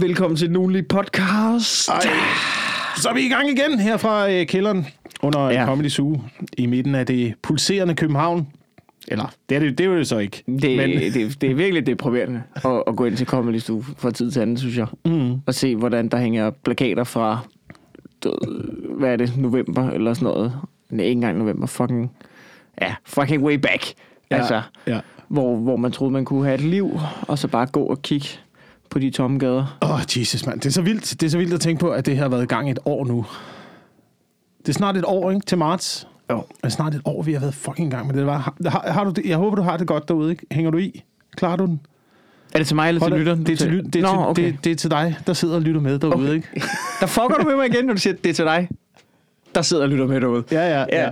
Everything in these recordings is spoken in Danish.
Velkommen til den ugenlige podcast. Ej. Så er vi i gang igen her fra øh, kælderen under Ja. Comedy Zoo i midten af det pulserende København. Eller, det er det, det er jo det så ikke. Det, Men... det, det er virkelig deprimerende at, at gå ind til Comedy Zoo fra tid til anden, synes jeg. Mm. Og se, hvordan der hænger plakater fra, hvad er det, november eller sådan noget. Nej, ikke engang november, fucking, ja, fucking way back. Ja. Altså, ja. hvor, hvor man troede, man kunne have et liv, og så bare gå og kigge på de tomme gader. Åh, oh, Jesus, mand. Det er, så vildt. det er så vildt at tænke på, at det her har været i gang et år nu. Det er snart et år, ikke? Til marts. Jo. Det er snart et år, vi har været fucking i gang med det. Var, har, har du det? Jeg håber, du har det godt derude, ikke? Hænger du i? Klarer du den? Er det til mig eller til Hold da- lytteren? Det er til, ly- det, er Nå, til, okay. det, det er til dig, der sidder og lytter med derude, Okay. ikke? Der fucker du med mig igen, når du siger, det er til dig. Der sidder og lytter med derude. Ja, ja, ja.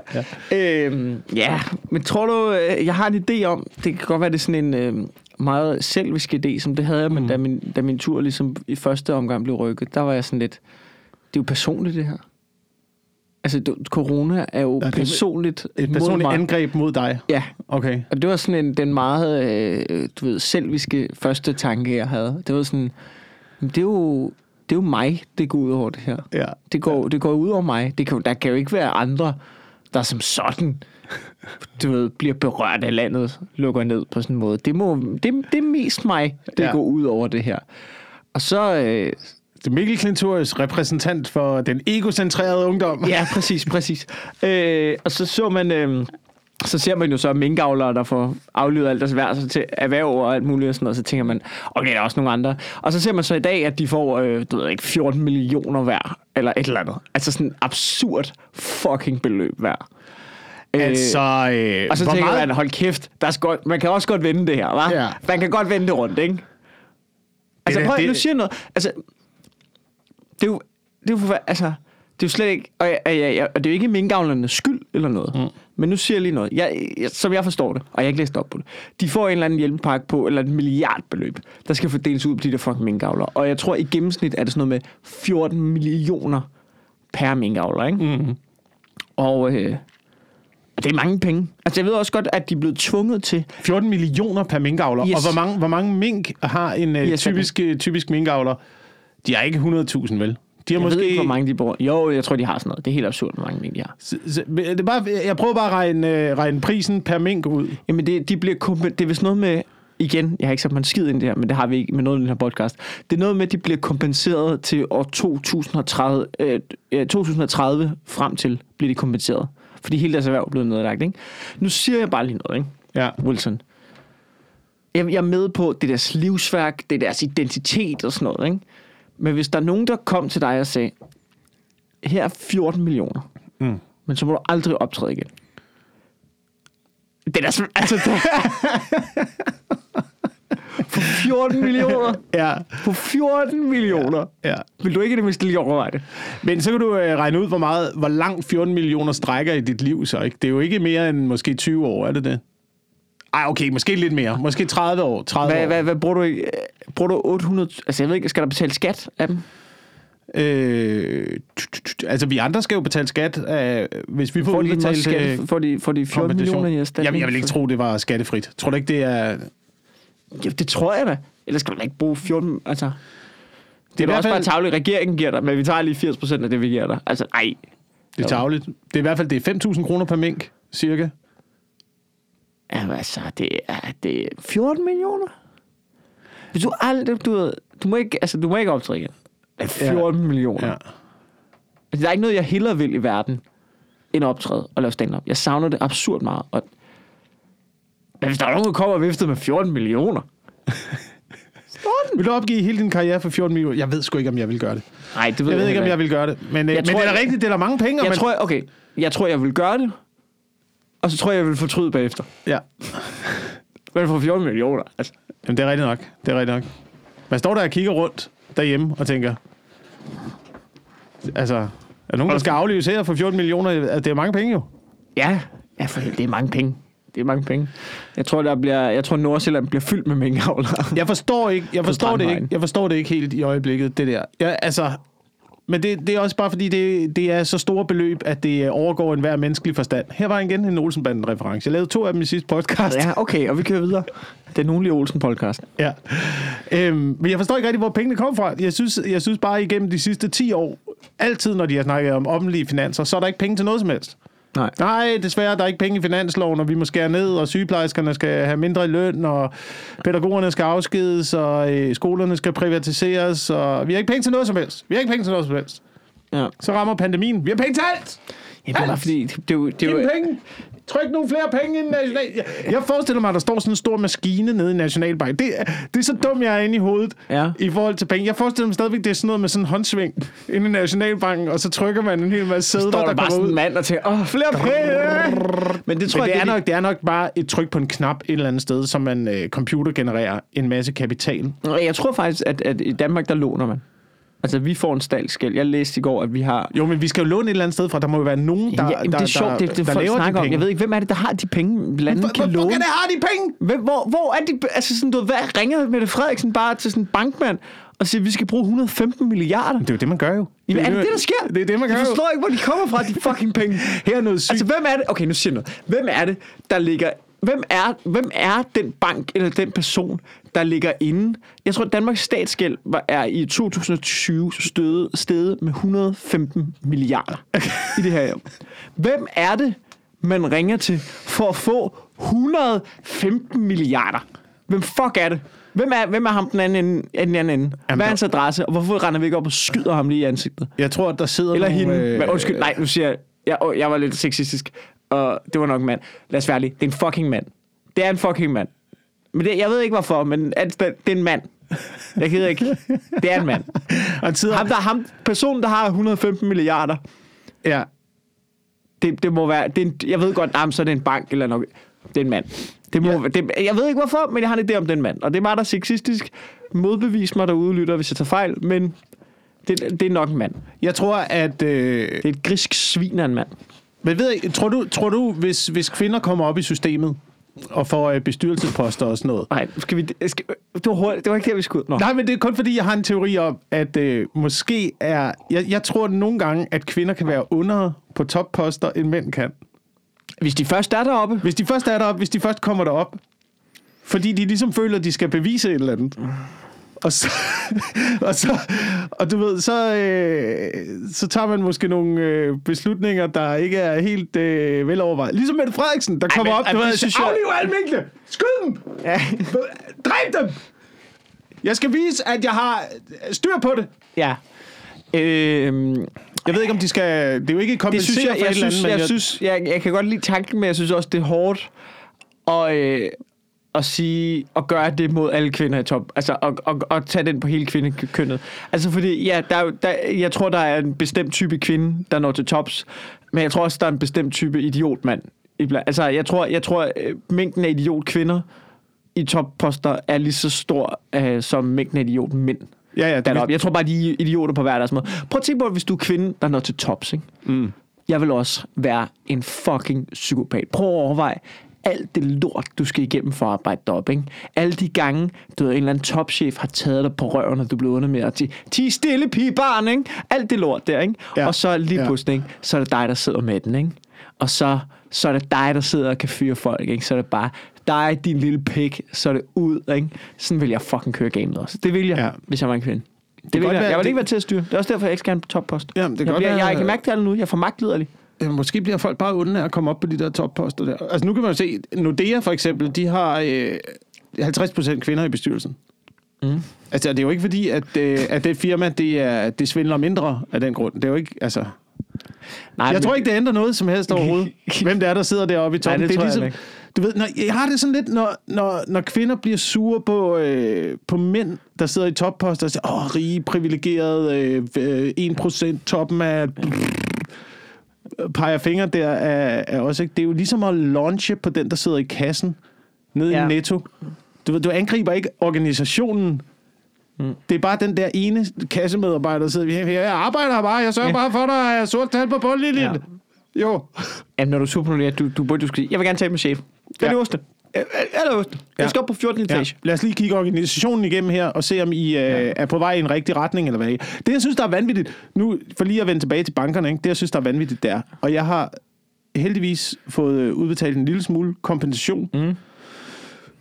ja. Øhm, ja, men tror du, øh, jeg har en idé om, det kan godt være, det er sådan en øh, meget selvisk idé, som det havde jeg, men Mm. da, min, da min tur ligesom i første omgang blev rykket, der var jeg sådan lidt, det er jo personligt det her. Altså, du, corona er jo Ja, ja, er personligt Et mod personligt mig. angreb mod dig. Ja, Okay. og det var sådan en, den meget, øh, du ved, selviske første tanke, jeg havde. Det var sådan, "Men det er jo, det er jo mig, det går ud over det her. Ja. Det går, det går ud over mig. Det kan, der kan jo ikke være andre, der som sådan du ved, bliver berørt af landet, lukker ned på sådan en måde. Det, må, det, det er mest mig, det Ja. går ud over det her. Og så... Øh, Det er Mikkel Klintorius, repræsentant for den egocentrerede ungdom. ja, præcis, præcis. Øh, og så så man... Øh, så ser man jo så minkavlere, der får aflydet alt deres værd til erhverv og alt muligt og sådan noget. Så tænker man, okay, der er også nogle andre. Og så ser man så i dag, at de får, øh, du ved ikke, 14 millioner hver, eller et eller andet. Altså sådan absurd fucking beløb hver. Altså, øh, Og så tænker meget- man, hold kæft, der er sgu, man kan også godt vende det her, hva'? Ja. Man kan godt vende det rundt, ikke? Altså, Det prøv, det- nu siger noget. Altså, det er jo, det er jo, altså, det er jo slet ikke, og, jeg, jeg, jeg, og det er jo ikke minkavlernes skyld eller noget. Mm. Men nu siger jeg lige noget. Jeg, jeg, som jeg forstår det, og jeg har ikke læst op på det. De får en eller anden hjælpepakke på, eller et milliardbeløb, der skal fordeles ud på de der fucking minkavler. Og jeg tror, i gennemsnit er det sådan noget med 14 millioner per minkavler, ikke? Mhm. Og øh, det er mange penge. Altså, jeg ved også godt, at de er blevet tvunget til 14 millioner per minkavler. Yes. Og hvor mange, hvor mange mink har en uh, Yes, typisk, uh, typisk minkavler? De har ikke 100.000, vel? De har Jeg måske... ved ikke, hvor mange de bor. Jo, jeg tror, de har sådan noget. Det er helt absurd, hvor mange mink de har. S- s- det er bare, jeg prøver bare at regne, uh, regne prisen per mink ud. Jamen, det, de bliver kompen- det er vist noget med... Igen, jeg har ikke sat mig en skid ind her, men det har vi ikke med noget i den her podcast. Det er noget med, at de bliver kompenseret til år 2030, øh, øh, 2030 frem til, bliver de kompenseret. Fordi hele deres erhverv er blevet nedlagt, ikke? Nu siger jeg bare lige noget, ikke? Ja. Wilson. Jeg, jeg er med på, det er deres livsværk, det er deres identitet og sådan noget, ikke? Men hvis der er nogen, der kom til dig og sagde, her er 14 millioner, Mm. men så må du aldrig optræde igen. Det er da sådan, altså... Det, for 14 millioner. Ja. På 14 millioner. ja. Vil du ikke det mindste lige overveje det? Men så kan du uh, regne ud, hvor, meget, hvor langt 14 millioner strækker i dit liv så, ikke? Det er jo ikke mere end måske 20 år, er det det? Ej, okay, måske lidt mere. Måske 30 år. 30 Hvad, år. hvad, hvad bruger du øh, Bruger du 800... Altså, jeg ved ikke, skal der betale skat af dem? Øh, altså, vi andre skal jo betale skat, hvis vi får Får de, udbetalt også øh, får de, får de 14 kompensation. millioner i erstatning? Jamen, jeg vil ikke tro, det var skattefrit. Tror du ikke, det er... Ja, det tror jeg da. Ellers skal man ikke bruge 14... Altså, det er da hvert også bare fald- tavligt, regeringen giver dig, men vi tager lige 80 procent af det, vi giver dig. Altså, ej. Det er tavligt. Det er i hvert fald det er 5.000 kroner per mink, cirka. Jamen, altså, det er, det er 14 millioner. Hvis du aldrig... Du, du, må ikke, altså, du må ikke optræde igen. Det er 14 ja. millioner. Ja. Altså, der er ikke noget, jeg hellere vil i verden, end optræde og lave stand-up. Jeg savner det absurd meget. Og... Men hvis der er nogen, der kommer og vifter med 14 millioner... Vil du opgive hele din karriere for 14 millioner? Jeg ved sgu ikke, om jeg vil gøre det. Nej, det ved Jeg ved ikke, om jeg vil gøre det. Men, jeg men tror, det er da jeg- rigtigt, det er da mange penge. Jeg man... tror, okay, jeg tror, jeg vil gøre det. Og så tror jeg, jeg vil fortryde bagefter. Ja. Men for 14 millioner, altså. Jamen, det er rigtigt nok. Det er rigtigt nok. Man står der og kigger rundt derhjemme og tænker... Altså, er der nogen, der skal aflives her for 14 millioner? Det er mange penge jo. Ja, ja for det er mange penge. Det er mange penge. Jeg tror, der bliver, jeg tror Nordsjælland bliver fyldt med minkavlere. Jeg forstår ikke, jeg forstår det ikke, jeg forstår det ikke helt i øjeblikket, det der. Jeg, altså, men det, det er også bare fordi, det, det er så store beløb, at det overgår enhver menneskelig forstand. Her var igen en Olsenbanden-reference. Jeg lavede to af dem i sidste podcast. Ja, okay, og vi kører videre. Den ugenlige Olsen-podcast. Ja. Øhm, men jeg forstår ikke rigtig, hvor pengene kommer fra. Jeg synes, jeg synes bare igennem de sidste 10 år, altid når de har snakket om offentlige finanser, så er der ikke penge til noget som helst. Nej. Nej, desværre, der er ikke penge i finansloven, og vi må skære ned, og sygeplejerskerne skal have mindre i løn, og pædagogerne skal afskedes, og øh, skolerne skal privatiseres, og vi har ikke penge til noget som helst. Vi har ikke penge til noget som helst. Ja. Så rammer pandemien. Vi har penge til alt! Ja, det er bare fordi, det, det, er det, er Giv penge! Tryk nogle flere penge i national... Jeg, jeg forestiller mig, at der står sådan en stor maskine nede i Nationalbank. Det, er- det er så dumt, jeg er inde i hovedet Ja. i forhold til penge. Jeg forestiller mig stadigvæk, det er sådan noget med sådan en håndsving inde i Nationalbanken, og så trykker man en hel masse sædler, står der, der bare sådan ud. en mand og tænker, åh, flere penge! Men det tror Men jeg, det er, det, nok, det er nok bare et tryk på en knap et eller andet sted, så man øh, computer genererer en masse kapital. Jeg tror faktisk, at, at i Danmark, der låner man. Altså, vi får en statsgæld. Jeg læste i går, at vi har... Jo, men vi skal jo låne et eller andet sted fra. Der må jo være nogen, der, ja, jamen, der, det er sjovt, der, det, det der folk snakker om. Jeg ved ikke, hvem er det, der har de penge, landet kan hvor, hvor låne? kan det have de penge? Hvem, hvor, hvor er de... Altså, sådan, du ved, hvad ringer Mette Frederiksen bare til sådan en bankmand og siger, at vi skal bruge 115 milliarder? Det er jo det, man gør jo. Jamen, er det det, der sker? Det er det, man gør Jeg jo. forstår ikke, hvor de kommer fra, de fucking penge. Her er noget sygt. Altså, hvem er det? Okay, nu siger jeg noget. Hvem er det, der ligger... Hvem er, hvem er den bank eller den person, der ligger inde? Jeg tror, at Danmarks statsgæld var, er i 2020 steget, steget med 115 milliarder i det her år. Hvem er det, man ringer til for at få 115 milliarder? Hvem fuck er det? Hvem er, hvem er ham den anden ende? Den anden ende? Hvad er hans adresse? Og hvorfor render vi ikke op og skyder ham lige i ansigtet? Jeg tror, at der sidder Eller nogle, hende. øh, Men undskyld, nej, nu siger jeg, jeg, jeg var lidt sexistisk, og det var nok en mand. Lad os være ærlige, det er en fucking mand. Det er en fucking mand. Men det, jeg ved ikke hvorfor, men at, det er en mand. Jeg gider ikke. Det er en mand. Han sidder, Ham, der, ham, personen, der har 115 milliarder, ja, det, det må være, det er en, jeg ved godt, nah, så er det en bank eller noget. Det er en mand. Det må, ja. det, jeg ved ikke hvorfor, men jeg har en idé om den mand. Og det er meget der sexistisk. Modbevis mig derude, lytter, hvis jeg tager fejl, men det, det er nok en mand. jeg tror, at... Øh, Det er et grisk svin af en mand. Men ved jeg, tror du, tror du hvis, hvis kvinder kommer op i systemet og får øh, bestyrelsesposter og sådan noget, Nej, skal vi... Skal, det, var hurtigt, det var ikke der, vi skulle... Nå. Nej, men det er kun fordi, jeg har en teori om, at øh, måske er... Jeg, jeg tror nogle gange, at kvinder kan være under på topposter, end mænd kan. Hvis de først er deroppe... Hvis de først er deroppe, hvis de først kommer derop, fordi de ligesom føler, at de skal bevise et eller andet. Og så, og så, og du ved, så, øh, så tager man måske nogle øh, beslutninger, der ikke er helt øh, velovervejet. Ligesom Mette Frederiksen, der kommer men- op, ej, du det ved, synes synes jeg- afliv alle minkene! Skyd dem! Ja. Dræb dem! Jeg skal vise, at jeg har styr på det. ja. Øhm, Jeg ved ikke, om de skal... Det er jo ikke kompensere synes jeg, for jeg, et eller synes, andet, men jeg, synes, jeg, jeg kan godt lide tanken, men jeg synes også, det er hårdt at, øh, at sige, at gøre det mod alle kvinder i top. Altså, at, at, at tage den på hele kvindekønnet. Altså, fordi, ja, der, er der, jeg tror, der er en bestemt type kvinde, der når til tops, men jeg tror også, der er en bestemt type idiotmand. Altså, jeg tror, jeg tror øh, mængden af idiotkvinder i topposter er lige så stor øh, som mængden af idiotmænd. Ja, ja, det. Jeg tror bare, de er idioter på hver deres måde. Prøv at tænke på, hvis du er kvinde, der når til tops, ikke? Mm. Jeg vil også være en fucking psykopat. Prøv at overveje alt det lort, du skal igennem for at arbejde deroppe, ikke? Alle de gange, du ved, en eller anden topchef har taget dig på røven, og du blev under med at sige, ti stille pigebarn, ikke? Alt det lort der, ikke? Ja. Og så lige pludselig, ikke? så er det dig, der sidder med den, ikke? Og så, så er det dig, der sidder og kan fyre folk, ikke? Så er det bare dig, din lille pik, så er det ud, ikke? Sådan vil jeg fucking køre gamet også. Det vil jeg, Ja. hvis jeg var en kvinde. Det kan vil jeg. være, jeg vil det- ikke være til at styre. Det er også derfor, jeg ikke skal have en toppost. Jamen, det jeg, godt bliver, være- jeg kan mærke det allerede nu. Jeg får magtliderlig. Ja, måske bliver folk bare onde af at komme op på de der topposter der. Altså nu kan man jo se, Nordea for eksempel, de har øh, 50% kvinder i bestyrelsen. Mm. Altså det er jo ikke fordi, at, øh, at det firma, det, er, det svindler mindre af den grund. Det er jo ikke, altså... Nej, Jeg men- tror ikke, det ændrer noget som helst overhovedet. Hvem det er, der sidder deroppe i toppen. Nej, det er tror jeg ligesom, ikke. Du ved, når, jeg har det sådan lidt, når, når, når kvinder bliver sure på, øh, på mænd, der sidder i topposter og siger, åh, rige, privilegerede, øh, øh, 1% toppen af... peger fingre der er, er også ikke. Det er jo ligesom at launche på den, der sidder i kassen nede ja. I Netto. Du, du angriber ikke organisationen. Mm. Det er bare den der ene kassemedarbejder, der sidder, "Ja, jeg arbejder bare, jeg sørger ja. Bare for, at der er sort tal på bundlinjen. Ja. Jo. Jamen, når du er super du, du burde jo sige, jeg vil gerne tale med chef. Gør Ja. det oste. Hallo, jeg skal op på 14. Ja. etage. Lad os lige kigge organisationen igennem her og se, om I øh, er på vej i en rigtig retning, eller hvad. Det, jeg synes, der er vanvittigt, nu for lige at vende tilbage til bankerne, ikke? det, jeg synes, der er vanvittigt, der. Og jeg har heldigvis fået øh, udbetalt en lille smule kompensation, mm.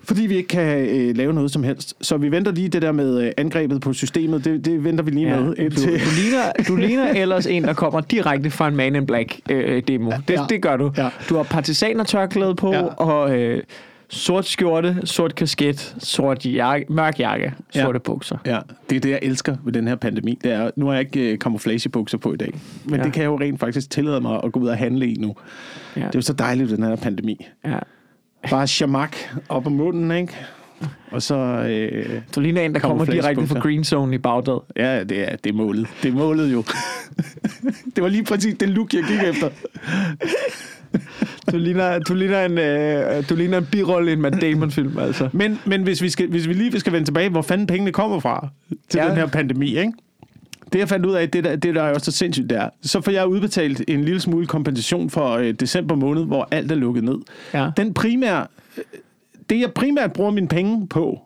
fordi vi ikke kan øh, lave noget som helst. Så vi venter lige det der med øh, angrebet på systemet, det, det venter vi lige Ja, med. du, indtil- du, ligner, du ligner ellers en, der kommer direkte fra en Man in Black øh, demo. Det, Ja. det gør du. Ja. Du har partisaner på, Ja. og øh, sort skjorte, sort kasket, sort jakke, mørk jakke, Ja. sorte bukser. Ja, det er det, jeg elsker ved den her pandemi. Det er, nu har jeg ikke øh, camouflagebukser på i dag, men Ja. det kan jeg jo rent faktisk tillade mig at gå ud og handle i nu. Ja. Det er jo så dejligt, den her pandemi. Ja. Bare chamak op om munden, ikke? Og så... Øh, Du ligner en, der kommer direkte fra. Green Zone i Bagdad. ja, det er, det er målet. Det er målet jo. det var lige præcis det look, jeg gik efter. Du ligner, du ligner en, øh, du ligner en birolle i en Matt Damon-film, altså. Men, men hvis, vi skal, hvis vi lige skal vende tilbage, hvor fanden pengene kommer fra til Ja. den her pandemi, ikke? Det jeg fandt ud af, det der, det der er også så sindssygt der. Så får jeg udbetalt en lille smule kompensation for øh, december måned, hvor alt er lukket ned. Ja. Den primære, øh, det jeg primært bruger mine penge på,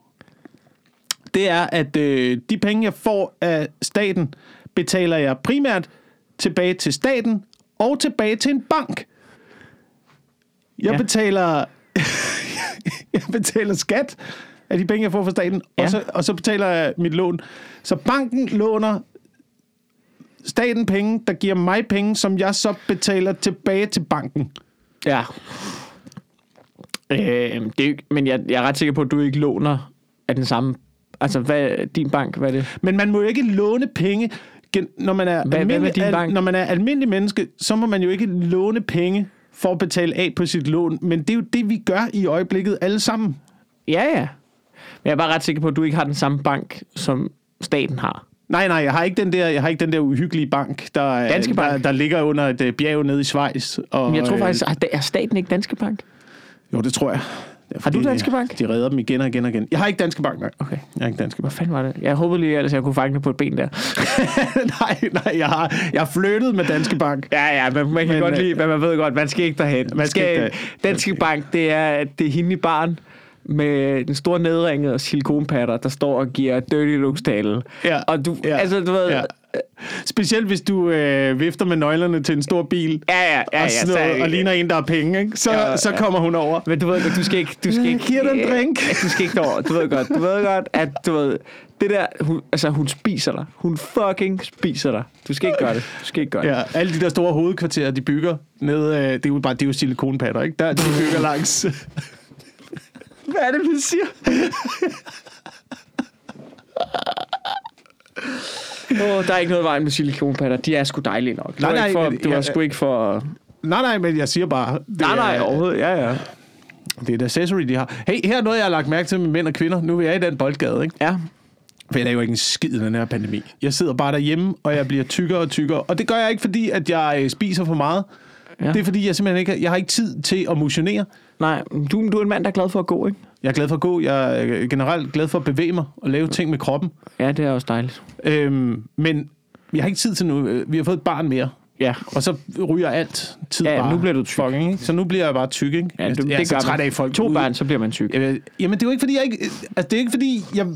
det er, at øh, de penge, jeg får af staten, betaler jeg primært tilbage til staten og tilbage til en bank. Jeg Ja. betaler jeg betaler skat af de penge, jeg får fra staten, Ja. og, så, og så betaler jeg mit lån. Så banken låner staten penge, der giver mig penge, som jeg så betaler tilbage til banken. Ja. Øh, det er, men jeg, jeg er ret sikker på, at du ikke låner af den samme... Altså, hvad din bank, hvad er det? Men man må jo ikke låne penge, når man er, hvad almindelig, din al, bank? når man er almindelig menneske, så må man jo ikke låne penge for at betale af på sit lån. Men det er jo det, vi gør i øjeblikket alle sammen. Ja, ja. Men jeg er bare ret sikker på, at du ikke har den samme bank, som staten har. Nej, nej, jeg har ikke den der, jeg har ikke den der uhyggelige bank, der, er- Danske Bank. der, der ligger under et øh, bjerg nede i Schweiz. Og, Men jeg tror øh, faktisk, at er staten ikke Danske Bank? Jo, det tror jeg. Er, Har du Danske Bank? De redder dem igen og igen og igen. Jeg har ikke Danske Bank, nej. Okay. Jeg har ikke Danske Hvad Bank. fanden var det? Jeg håbede lige, at jeg kunne fange det på et ben der. nej, nej, jeg har, jeg har flyttet med Danske Bank. Ja, ja, men man kan Men, godt øh, lide, men man ved godt, man skal ikke derhen. Man skal ikke Danske Bank, det er, det er hende i barn med den store nedringede silikonpatter, der står og giver dirty looks tale. Ja. Og du, Ja. altså, du ved... Ja. Specielt hvis du øh, vifter med nøglerne til en stor bil, Ja, ja, ja, ja. og, sådan noget, så- og ligner en, der har penge, ikke? Så, Ja, så ja. kommer hun over. Men du ved godt, du skal ikke... Du skal ikke giver dig en drink. Ja, Du skal ikke derover. Du ved godt, du ved godt, at du ved... Det der, hun, altså hun spiser dig. Hun fucking spiser dig. Du skal ikke gøre det. Du skal ikke gøre det. Ja, alle de der store hovedkvarterer, de bygger nede, øh, det er jo bare det er jo silikonpatter, ikke? Der, de bygger langs. Hvad er det, du siger? Oh, der er ikke noget vejen med silikonpatter. De er sgu dejlige nok. Det Nej, var nej, ikke for, men det var jeg- sgu ikke for... nej, nej, men jeg siger bare... Det Nej, nej, er, overhovedet. Ja, ja. Det er et accessory, de har. Hey, her er noget, jeg har lagt mærke til med mænd og kvinder. Nu er jeg i den boldgade, ikke? Ja. For jeg laver ikke en skid i den her pandemi. Jeg sidder bare derhjemme, og jeg bliver tykkere og tykkere. Og det gør jeg ikke, fordi at jeg spiser for meget. Ja. Ja. Det er fordi, jeg simpelthen ikke jeg har ikke tid til at motionere. Nej, du, du er en mand, der er glad for at gå, ikke? Jeg er glad for at gå. Jeg er generelt glad for at bevæge mig og lave ting med kroppen. Ja, det er også dejligt. Øhm, men jeg har ikke tid til nu. Øh, Vi har fået et barn mere. Ja. Og så ryger alt tid Ja, bare. nu bliver du tyk. Fucking, ikke? Så nu bliver jeg bare tyk, ikke? Ja, det, jeg er det så gør træt af folk. To ude- børn, så bliver man tyk. Jamen, det er jo ikke, fordi jeg ikke... Altså, det er ikke, fordi jeg...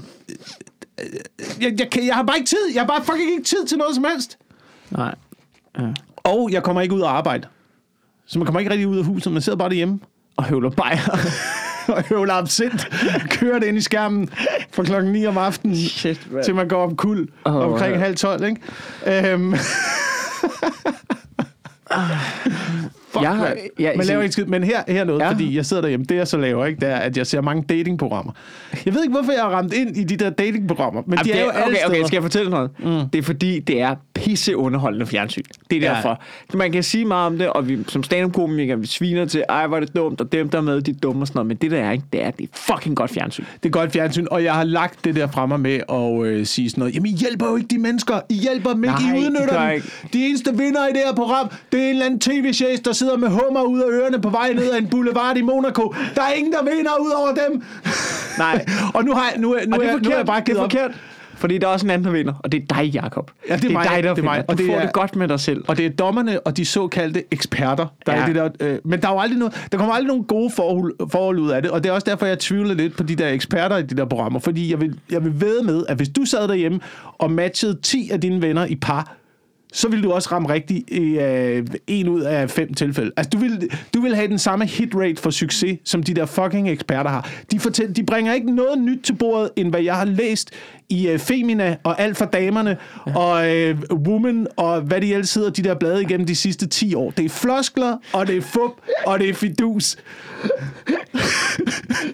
Jeg, jeg, kan, jeg har bare ikke tid. Jeg har bare fucking ikke tid til noget som helst. Nej. Og jeg kommer ikke ud og arbejde. Så man kommer ikke rigtig ud af huset. Man sidder bare derhjemme Og høvler bajer. og høvler absint. Kører det ind i skærmen fra klokken 9 om aftenen. Shit, man. Til man går om kul oh, omkring ja. halv 12, ikke? Øhm, Fuck, Jeg har- jeg- man laver ikke skid. Men her, her noget, Ja. fordi jeg sidder derhjemme. Det jeg så laver, ikke, det er, at jeg ser mange datingprogrammer. Jeg ved ikke, hvorfor jeg har ramt ind i de der datingprogrammer, men de Jamen, er jo det, alle okay, okay, skal jeg fortælle noget? Mm. Det er fordi, det er pisse underholdende fjernsyn. Det er Ja. derfor. Man kan sige meget om det, og vi som stand-up-komikere, vi sviner til, ej, hvor er det dumt, og dem der er med, de er dumme og sådan noget. Men det der er, ikke, det er, det er fucking godt fjernsyn. Det er godt fjernsyn, og jeg har lagt det der fra mig med at øh, sige sådan noget. Jamen, I hjælper jo ikke de mennesker. I hjælper dem ikke. Nej, I det udnytter gør dem. ikke. De eneste vinder i det her program, det er en eller anden tv-chef, der sidder med hummer ud af ørerne på vej ned ad en boulevard i Monaco. Der er ingen, der vinder ud over dem. Nej. og nu har jeg, nu, er- nu, Og det er er, nu forkert. er jeg bare Det givet er op. forkert. Fordi der er også en anden, der vinder, og det er dig, Jacob. Ja, det er mig, dig, der det er mig, og Du det får er- det godt med dig selv. Og det er dommerne og de såkaldte eksperter, der. Ja. er det der. Øh, men der er jo aldrig noget, der kommer aldrig nogen gode forhold, forhold ud af det, og det er også derfor, jeg tvivler lidt på de der eksperter i de der programmer, fordi jeg vil, jeg vil ved med, at hvis du sad derhjemme og matchede 10 af dine venner i par, så vil du også ramme rigtigt i øh, en ud af fem tilfælde. Altså, du vil, du vil have den samme hit rate for succes, som de der fucking eksperter har. De, fortæl, de bringer ikke noget nyt til bordet, end hvad jeg har læst i øh, Femina og alt for damerne og øh, Woman og hvad de ellers hedder, de der blade igennem de sidste 10 år. Det er floskler, og det er fup, og det er fidus.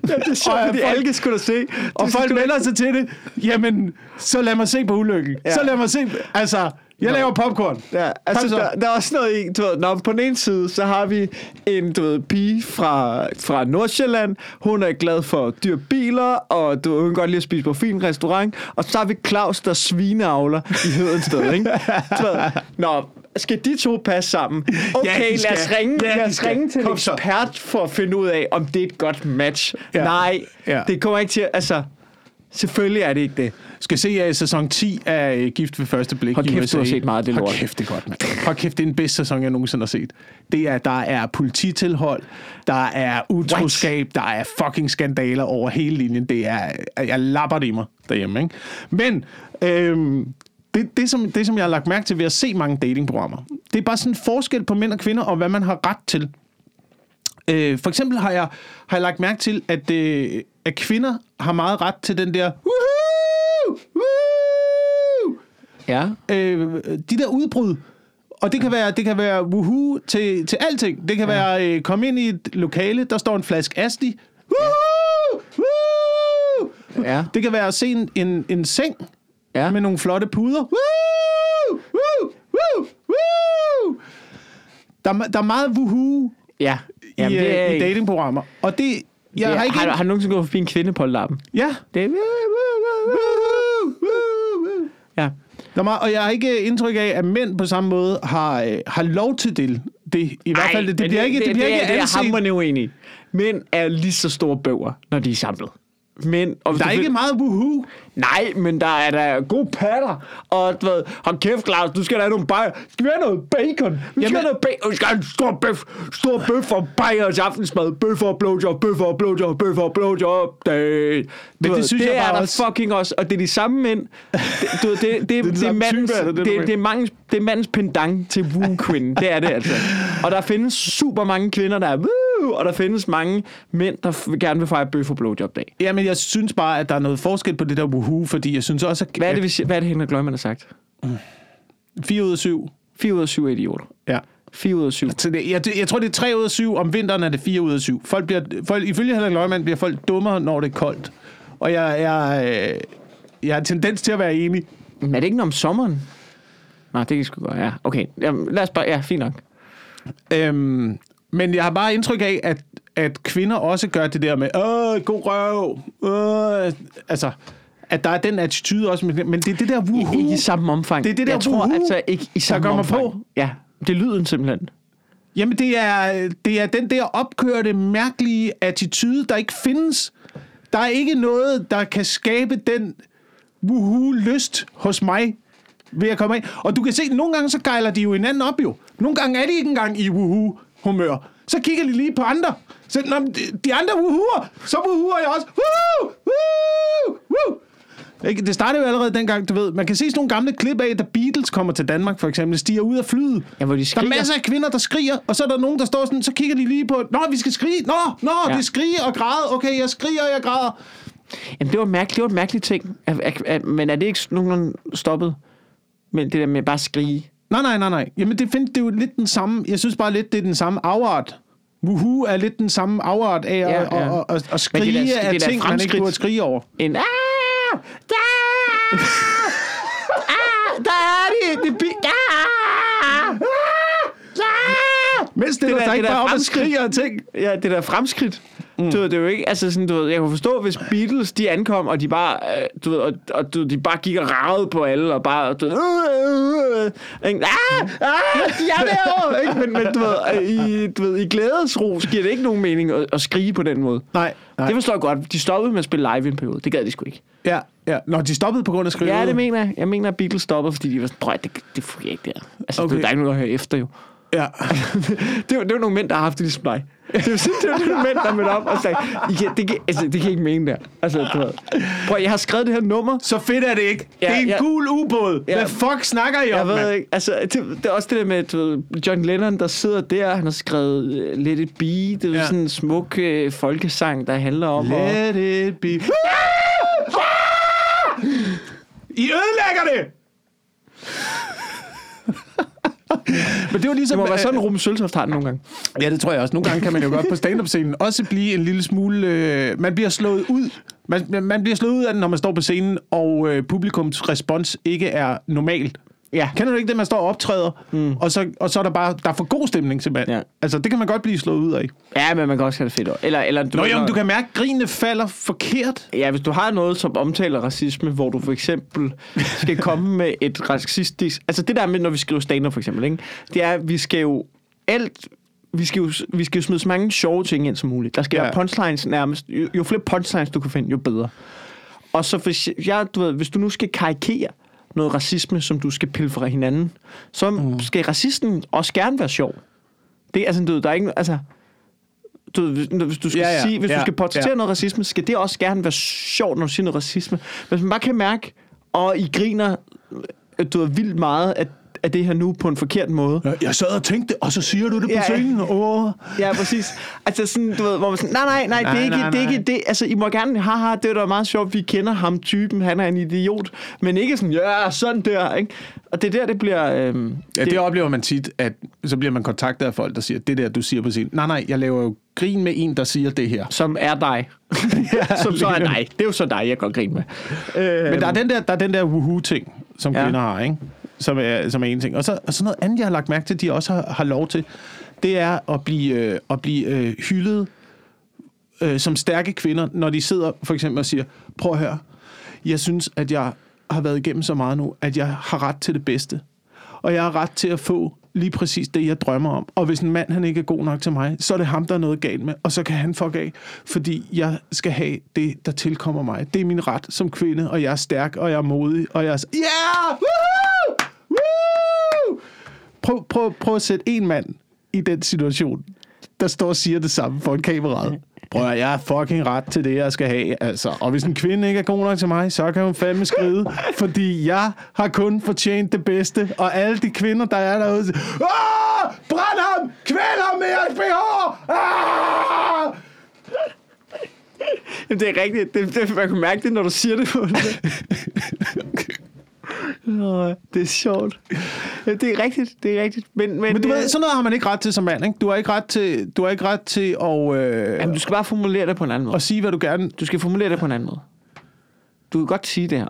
Ja, det er sjovt, Og fordi folk- alle sgu da se. Og folk vender sig til det. Jamen, så lad mig se på ulykken. Ja. Så lad mig se... Altså, jeg laver popcorn. Ja, altså, så. der, der er også noget i, du ved, når på den ene side, så har vi en, du ved, pige fra, fra Nordsjælland, hun er glad for dyr biler, og du ved, hun kan godt lide at spise på fin restaurant, og så har vi Claus, der svineavler i Hedensted, ikke? Du ved, Nå, skal de to passe sammen? Okay, Ja, lad os ringe, Ja, lad os ringe til en Kom så. ekspert for at finde ud af, om det er et godt match. Ja. Nej, Ja. det kommer ikke til at, altså, selvfølgelig er det ikke det. Skal se uh, sæson 10 af uh, Gift ved første blik Hold kæft, USA. du har set meget af det Hold lort. kæft, det er godt, mand. Hold kæft, det er den bedste sæson, jeg nogensinde har set. Det er, der er polititilhold, der er utroskab, der er fucking skandaler over hele linjen. Det er, jeg lapper det i mig derhjemme, ikke? Men, øhm, det, det, som, det, som jeg har lagt mærke til ved at se mange datingprogrammer, det er bare sådan en forskel på mænd og kvinder, og hvad man har ret til. Øh, for eksempel har jeg, har jeg lagt mærke til, at, øh, at kvinder har meget ret til den der woohoo, woo, Ja. øh, de der udbrud. Og det kan være, det kan være woohoo til, til alting. Det kan ja. være, øh, komme ind i et lokale, der står en flaske Asti. Woohoo, woo. Ja. Det kan være at se en, en, en seng Ja. med nogle flotte puder. Woo, woo, woo, woo. Der, er- der er meget woohoo Ja. I, Jamen, det er øh, i ikke- datingprogrammer. Og det... Jeg Ja, har ikke... har, har du nogensinde gået forbi en kvinde på lappen? Ja. Det er... Ja. Der er meget, og jeg har ikke indtryk af, at mænd på samme måde har, øh, har lov til det. det I hvert fald, det, det bliver ikke, det, bliver det, ikke er, det er anset. hammerende uenig. i. Mænd er lige så store bøger, når de er samlet. Men, og Der er ikke find- meget woohoo. Nej, men der er der gode patter. Og du ved, hold kæft, Claus, du skal da have nogle bajer. Skal vi have noget bacon? Vi skal Jamen- have noget bacon. Vi skal have en stor bøf. Stor bøf og bajer til aftensmad. Bøf og blowjob, bøf og blowjob, bøf og blowjob. Det, Men det synes det jeg er der også- fucking også. Og det er de samme mænd. Det, du, ved, det, det, det, det, det, er mandens, type, det det, det, du det, det, er mandens, det er mandens pendant til woo-kvinden. Det er det altså. Og der findes super mange kvinder, der er woo, og der findes mange mænd, der gerne vil fejre bøf og blowjob dag. Jamen, jeg synes bare, at der er noget forskel på det der woohoo, fordi jeg synes også, at Hvad er det, vi siger? Hvad er det, Henrik Løgman har sagt? 4 ud af 7. 4 ud af 7 er idioter. Ja. 4 ud af 7. Så det, jeg, jeg tror, det er 3 ud af 7. Om vinteren er det 4 ud af 7. Folk bliver, folk, ifølge Henrik Løgman bliver folk dummere, når det er koldt. Og jeg, jeg, øh, jeg har tendens til at være enig. Men er det ikke noget om sommeren? Nej, det kan sgu godt. Ja, okay. Jamen, lad os bare... Ja, fint nok. Øhm, men jeg har bare indtryk af, at, at kvinder også gør det der med, åh, god røv. Øh, altså, at der er den attitude også. Men men det er det der woohoo. Ikke i samme omfang. Det er det der Jeg tror altså ikke i samme mig omfang. på. Ja, det er lyden simpelthen. Jamen, det er, det er den der opkørte, mærkelige attitude, der ikke findes. Der er ikke noget, der kan skabe den woohoo-lyst hos mig ved at komme ind. Og du kan se, nogle gange så gejler de jo hinanden op jo. Nogle gange er de ikke engang i woohoo-humør. Så kigger de lige på andre. Så, Nå, men de, de andre woohooer, så woohooer jeg også. Woo! Woo! Woo! Ikke? Det startede jo allerede dengang, du ved. Man kan se sådan nogle gamle klip af, da Beatles kommer til Danmark, for eksempel. Stiger ud af flyet. Ja, hvor de Der er skriger. masser af kvinder, der skriger, og så er der nogen, der står sådan, så kigger de lige på, Nå, vi skal skrige. Nå, nå, ja. Det er skrige og græde. Okay, jeg skriger, og jeg græder. Jamen, det var mærkeligt. Det var en mærkelig ting. At, at, at, men er det ikke nogenlunde stoppet? Men det der med bare at skrige. Nej, nej, nej, nej. Jamen, det, find, det er jo lidt den samme, jeg synes bare lidt, det er den samme afart. Woohoo er lidt den samme afart af Ja, at, ja. at, at, at, at skrige det er da- af det ting, man ikke burde skrige over. En... Ah! Der! ah! Der er det! Det bi- ah! Ah! Mens det, Det der- der, der det ikke bare op og fremskridt. skriger ting. Ja, det der fremskridt. Mm. Du ved, det er jo ikke, altså sådan, du ved, jeg kunne forstå, hvis Beatles, de ankom, og de bare, øh, du ved, og, og du, de bare gik og ragede på alle, og bare, du ved, øh, øh, øh, ikke? ah, ah, de er derovre, ikke? Men, men du ved, i, du ved, i glædesros giver det ikke nogen mening at, at skrige på den måde. Nej, nej. Det forstår jeg godt. De stoppede med at spille live i en periode. Det gad de sgu ikke. Ja, ja. Når de stoppede på grund af skrive. Ja, det mener jeg. Jeg mener, at Beatles stoppede, fordi de var sådan, prøv det, det fungerer ikke der. Altså, okay. Okay. der er ikke noget at høre efter, jo. Ja. det, var, det var nogle mænd, der har haft det ligesom dig. Det var det var nogle mænd, der mødte op og sagde, I kan, det, kan, altså, det kan ikke mene der. Altså, du ved. Prøv, jeg har skrevet det her nummer. Så fedt er det ikke. Ja, det er en ja. gul ubåd. Ja. Hvad fuck snakker I Jeg om, ved mand? ikke, altså, det, det er også det der med, du ved, John Lennon, der sidder der, han har skrevet uh, Let It Be, det er Ja. sådan en smuk uh, folkesang, der handler om. Let it be. I ødelægger det! Men det var ligesom... Det må være sådan, Ruben Søltoft har det nogle gange. Ja, det tror jeg også. Nogle gange kan man jo godt på stand-up-scenen også blive en lille smule... Øh, man bliver slået ud. Man, man bliver slået ud af den, når man står på scenen, og øh, publikums respons ikke er normalt. Ja. Kender du ikke det, man står og optræder, mm. og, så, og så er der bare der er for god stemning simpelthen. Ja. Altså, det kan man godt blive slået ud af. Ja, men man kan også have det fedt over. Eller, eller, du Nå, jo, men du kan mærke, at grinene falder forkert. Ja, hvis du har noget, som omtaler racisme, hvor du for eksempel skal komme med et racistisk... Altså det der med, når vi skriver stand for eksempel, ikke? det er, at vi skal jo alt... Vi skal, jo, vi skal jo smide så mange sjove ting ind som muligt. Der skal ja. være punchlines nærmest. Jo, jo flere punchlines du kan finde, jo bedre. Og så hvis, jeg, du ved, hvis du nu skal karikere noget racisme, som du skal pille fra hinanden, så mm. skal racisten også gerne være sjov. Det er altså, du ved, der er ikke... Altså, du ved, hvis- du skal Ja, ja, sige, hvis ja, du skal portrættere ja. noget racisme, skal det også gerne være sjovt, når du siger noget racisme. Hvis man bare kan mærke, og I griner at du er vildt meget af, af det her nu på en forkert måde. Jeg sad og tænkte det, og så siger du det på Ja, ja. scenen. Åh. Ja, præcis. Altså sådan, du ved, hvor man sådan, nej, nej, nej, det er Nej, ikke, nej, det er nej. ikke det. Altså, I må gerne, haha, det er da meget sjovt, vi kender ham typen, han er en idiot. Men ikke sådan, ja, sådan der, ikke? Og det er der, det bliver... Øhm, Ja, det, det oplever man tit, at så bliver man kontaktet af folk, der siger, det der, du siger på scenen. Nej, nej, jeg laver jo grin med en, der siger det her. som er dig. som så er dig. Det er jo så dig, jeg går grin med. Øh, Men der er den der, der, er den der woohoo-ting, som Ja. ja. kvinder har, ikke? Som er, som er en ting. Og så, og så noget andet, jeg har lagt mærke til, de også har, har lov til, det er at blive, øh, at blive øh, hyldet øh, som stærke kvinder, når de sidder for eksempel og siger, prøv at høre, jeg synes, at jeg har været igennem så meget nu, at jeg har ret til det bedste. Og jeg har ret til at få lige præcis det, jeg drømmer om. Og hvis en mand, han ikke er god nok til mig, så er det ham, der er noget galt med. Og så kan han fuck af, fordi jeg skal have det, der tilkommer mig. Det er min ret som kvinde, og jeg er stærk, og jeg er modig, og jeg er... Ja! Yeah! Woohoo! Prøv, prøv, prøv at sætte en mand i den situation, der står og siger det samme for en kameraet. Prøv at, jeg har fucking ret til det, jeg skal have. Altså. Og hvis en kvinde ikke er god nok til mig, så kan hun fandme skride. fordi jeg har kun fortjent det bedste. Og alle de kvinder, der er derude, Åh! Brænd ham! Kvæl ham med jeres BH! Jamen, det er rigtigt. Det, det, man kan mærke det, når du siger det på det. Nå, det er sjovt. Det er rigtigt, det er rigtigt. Men, men, Men du øh, ved, sådan noget har man ikke ret til som mand, ikke? Du har ikke ret til, du har ikke ret til at, øh, Jamen, du skal bare formulere det på en anden måde. at sige, hvad du gerne... Du skal formulere det på en anden måde. Du kan godt sige det her.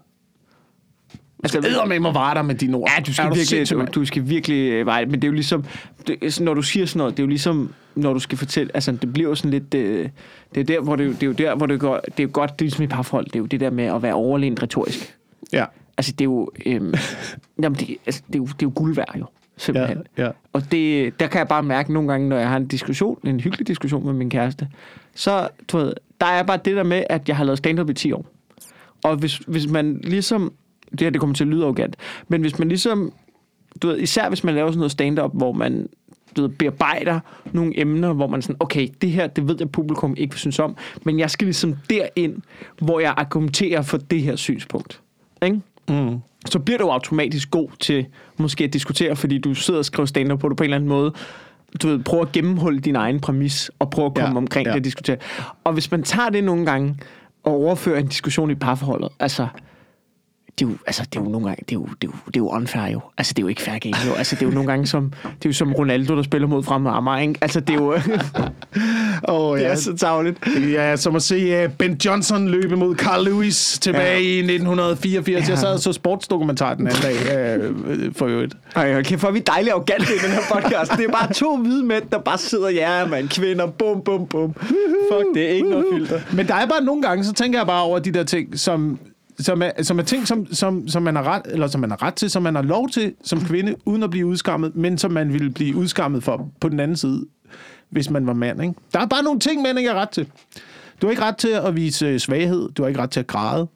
Altså, Æder med mig var der med dine ord. Ja, du Er skal, virkelig, sindssyg, du, du skal virkelig øh, veje, men det er jo ligesom, det, når du siger sådan noget, det er jo ligesom, når du skal fortælle, altså det bliver jo sådan lidt, øh, det er der, hvor det, det er jo der, hvor det går, det er jo godt, det er ligesom i parforhold, det er jo det der med at være overlænt retorisk. Ja, Altså det er jo, øhm, jamen det, altså, det, er jo, det er jo guld værd jo, simpelthen. Ja, ja. Og det, der kan jeg bare mærke nogle gange, når jeg har en diskussion, en hyggelig diskussion med min kæreste, så, du ved, der er bare det der med, at jeg har lavet stand-up i 10 år. Og hvis, hvis man ligesom, det her det kommer til at lyde arrogant, men hvis man ligesom, du ved, især hvis man laver sådan noget stand-up, hvor man du ved, bearbejder nogle emner, hvor man sådan, okay, det her, det ved jeg, publikum ikke synes om, men jeg skal ligesom derind, hvor jeg argumenterer for det her synspunkt. Ikke? Mm. så bliver du automatisk god til måske at diskutere, fordi du sidder og skriver stand på det på en eller anden måde. Du ved, prøve at gennemholde din egen præmis, og prøve at komme Ja, omkring ja. det og diskutere. Og hvis man tager det nogle gange, og overfører en diskussion i parforholdet, altså, det er jo, altså, det er jo nogle gange, det er jo, det er jo, det er jo unfair jo. Altså, det er jo ikke fair game jo. Altså, det er jo nogle gange som, det er jo som Ronaldo, der spiller mod frem Amager, ikke? Altså, det er jo, Oh, det ja. er så tavligt. Ja, som at se uh, Ben Johnson løbe mod Carl Lewis tilbage ja. i 1984. Ja. Jeg sad og så sportsdokumentar den anden dag, uh, for øvrigt. Ej, okay, for vi er dejligt arrogante i den her podcast. Det er bare to hvide mænd, der bare sidder, ja, man, kvinder, bum, bum, bum. Fuck, det er ikke noget filter. Men der er bare nogle gange, så tænker jeg bare over de der ting, som, som, er, som er ting, som, som, som, man har ret, eller som man har ret til, som man har lov til som kvinde, uden at blive udskammet, men som man ville blive udskammet for på den anden side, hvis man var mand. Ikke? Der er bare nogle ting, mænd ikke har ret til. Du har ikke ret til at vise svaghed. Du har ikke ret til at græde.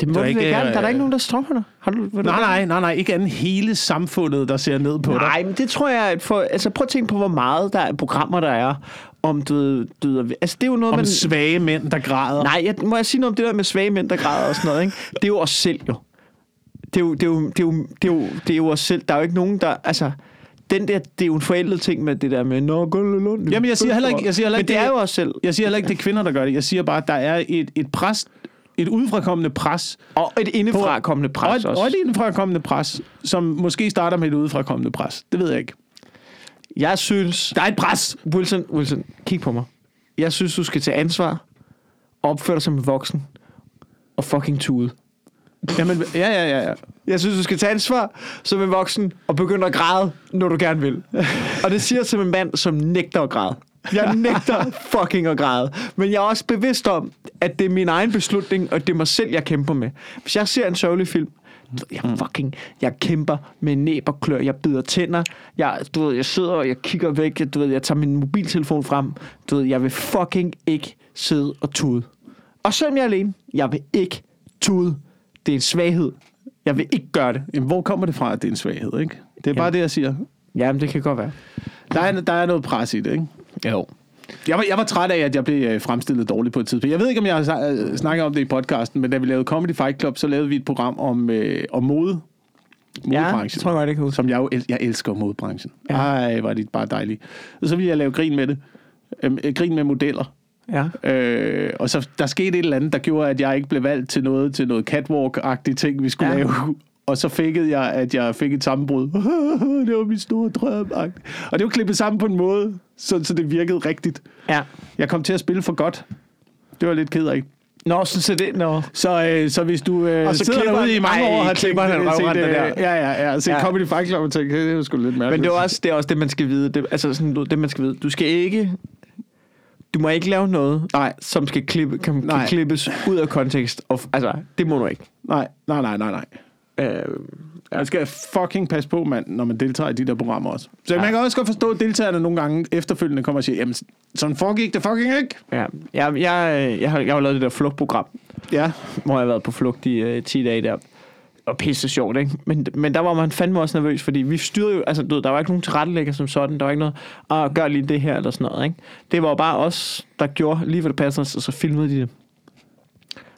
Det må du ikke, gerne. Der er der øh, ikke nogen, der stopper dig. Har du, Nej, nej, nej, nej. Ikke andet hele samfundet, der ser ned på dig. Nej, men det tror jeg, at for, altså prøv at tænke på, hvor meget der er programmer, der er, om du ved, du ved, altså det er jo noget, Om man... svage mænd, der græder. Nej, jeg, må jeg sige noget om det der med svage mænd, der græder og sådan noget, ikke? Det er jo os selv, jo. Det er jo, det er jo, det er jo, det er jo, det er jo os selv. Der er jo ikke nogen, der... Altså, den der, det er jo en forældet ting med det der med, Nå, Lund. Jamen, jeg siger heller ikke- jeg siger heller Men ikke, det er jo os selv. Jeg siger heller ikke, det er kvinder, der gør det. Jeg siger bare, at der er et, et pres, et udefrakommende pres, Og et indefra kommende og pres et, også. og et indefrakommende pres, som måske starter med et udefrakommende pres. Det ved jeg ikke. Jeg synes... Der er et pres. Wilson, Wilson, kig på mig. Jeg synes, du skal tage ansvar, opføre dig som en voksen, og fucking tude. Jamen, ja, ja, ja. ja. Jeg synes, du skal tage ansvar som en voksen, og begynde at græde, når du gerne vil. og det siger som en mand, som nægter at græde. Jeg nægter fucking at græde. Men jeg er også bevidst om, at det er min egen beslutning, og det er mig selv, jeg kæmper med. Hvis jeg ser en sørgelig film, jeg fucking, jeg kæmper med næb og klør, jeg bider tænder, jeg, du ved, jeg sidder og jeg kigger væk, du ved, jeg tager min mobiltelefon frem, du ved, jeg vil fucking ikke sidde og tude. Og selvom jeg er alene, jeg vil ikke tude. Det er en svaghed. Jeg vil ikke gøre det. Jamen, hvor kommer det fra, at det er en svaghed, ikke? Det er bare det, jeg siger. Jamen, det kan godt være. Der er, der er noget pres i det, ikke? Jo. Jeg var, jeg var træt af, at jeg blev øh, fremstillet dårligt på et tidspunkt. Jeg ved ikke, om jeg har øh, snakket om det i podcasten, men da vi lavede Comedy Fight Club, så lavede vi et program om, øh, om mode. Ja, Modebranchen. det tror jeg godt, jeg kan huske. som jeg jo el- jeg elsker modebranchen. Ja. Ej, var det bare dejligt. Og så ville jeg lave grin med det. Øhm, øh, grin med modeller. Ja. Øh, og så der skete et eller andet, der gjorde, at jeg ikke blev valgt til noget, til noget catwalk-agtige ting, vi skulle Ja. ja. lave. Og så fik jeg, at jeg fik et sammenbrud. det var min store drøm. Og det var klippet sammen på en måde, så, så det virkede rigtigt. Ja. Jeg kom til at spille for godt. Det var lidt ked af. Nå, så, så det... Nå. Så, øh, så hvis du øh, Og så sidder derude i mange Ej, år og har klipper tænkt, han set, øh, der. Ja, ja, ja. Så Ja. Comedy Fight Club og tænkte, det er sgu lidt mærkeligt. Men det er, også, det er også det, man skal vide. Det, altså sådan, det, man skal vide. Du skal ikke... Du må ikke lave noget, Nej. som skal klippe, kan, kan klippes ud af kontekst. Og, altså, det må du ikke. Nej, nej, nej, nej, nej. Øh, Man skal fucking passe på, mand, når man deltager i de der programmer også. Så Ja. ja. man kan også godt forstå, at deltagerne nogle gange efterfølgende kommer og siger, jamen, sådan foregik det fucking ikke. ja. Jeg, jeg, jeg, har, jeg har lavet det der flugtprogram, Ja, hvor jeg har været på flugt i øh, 10 dage der. Og pisse sjovt, ikke? Men, men der var man fandme også nervøs, fordi vi styrede jo, altså du ved, der var ikke nogen tilrettelægger som sådan, der var ikke noget, og gør lige det her eller sådan noget, ikke? Det var bare os, der gjorde lige, hvad det passede os, og så filmede de det.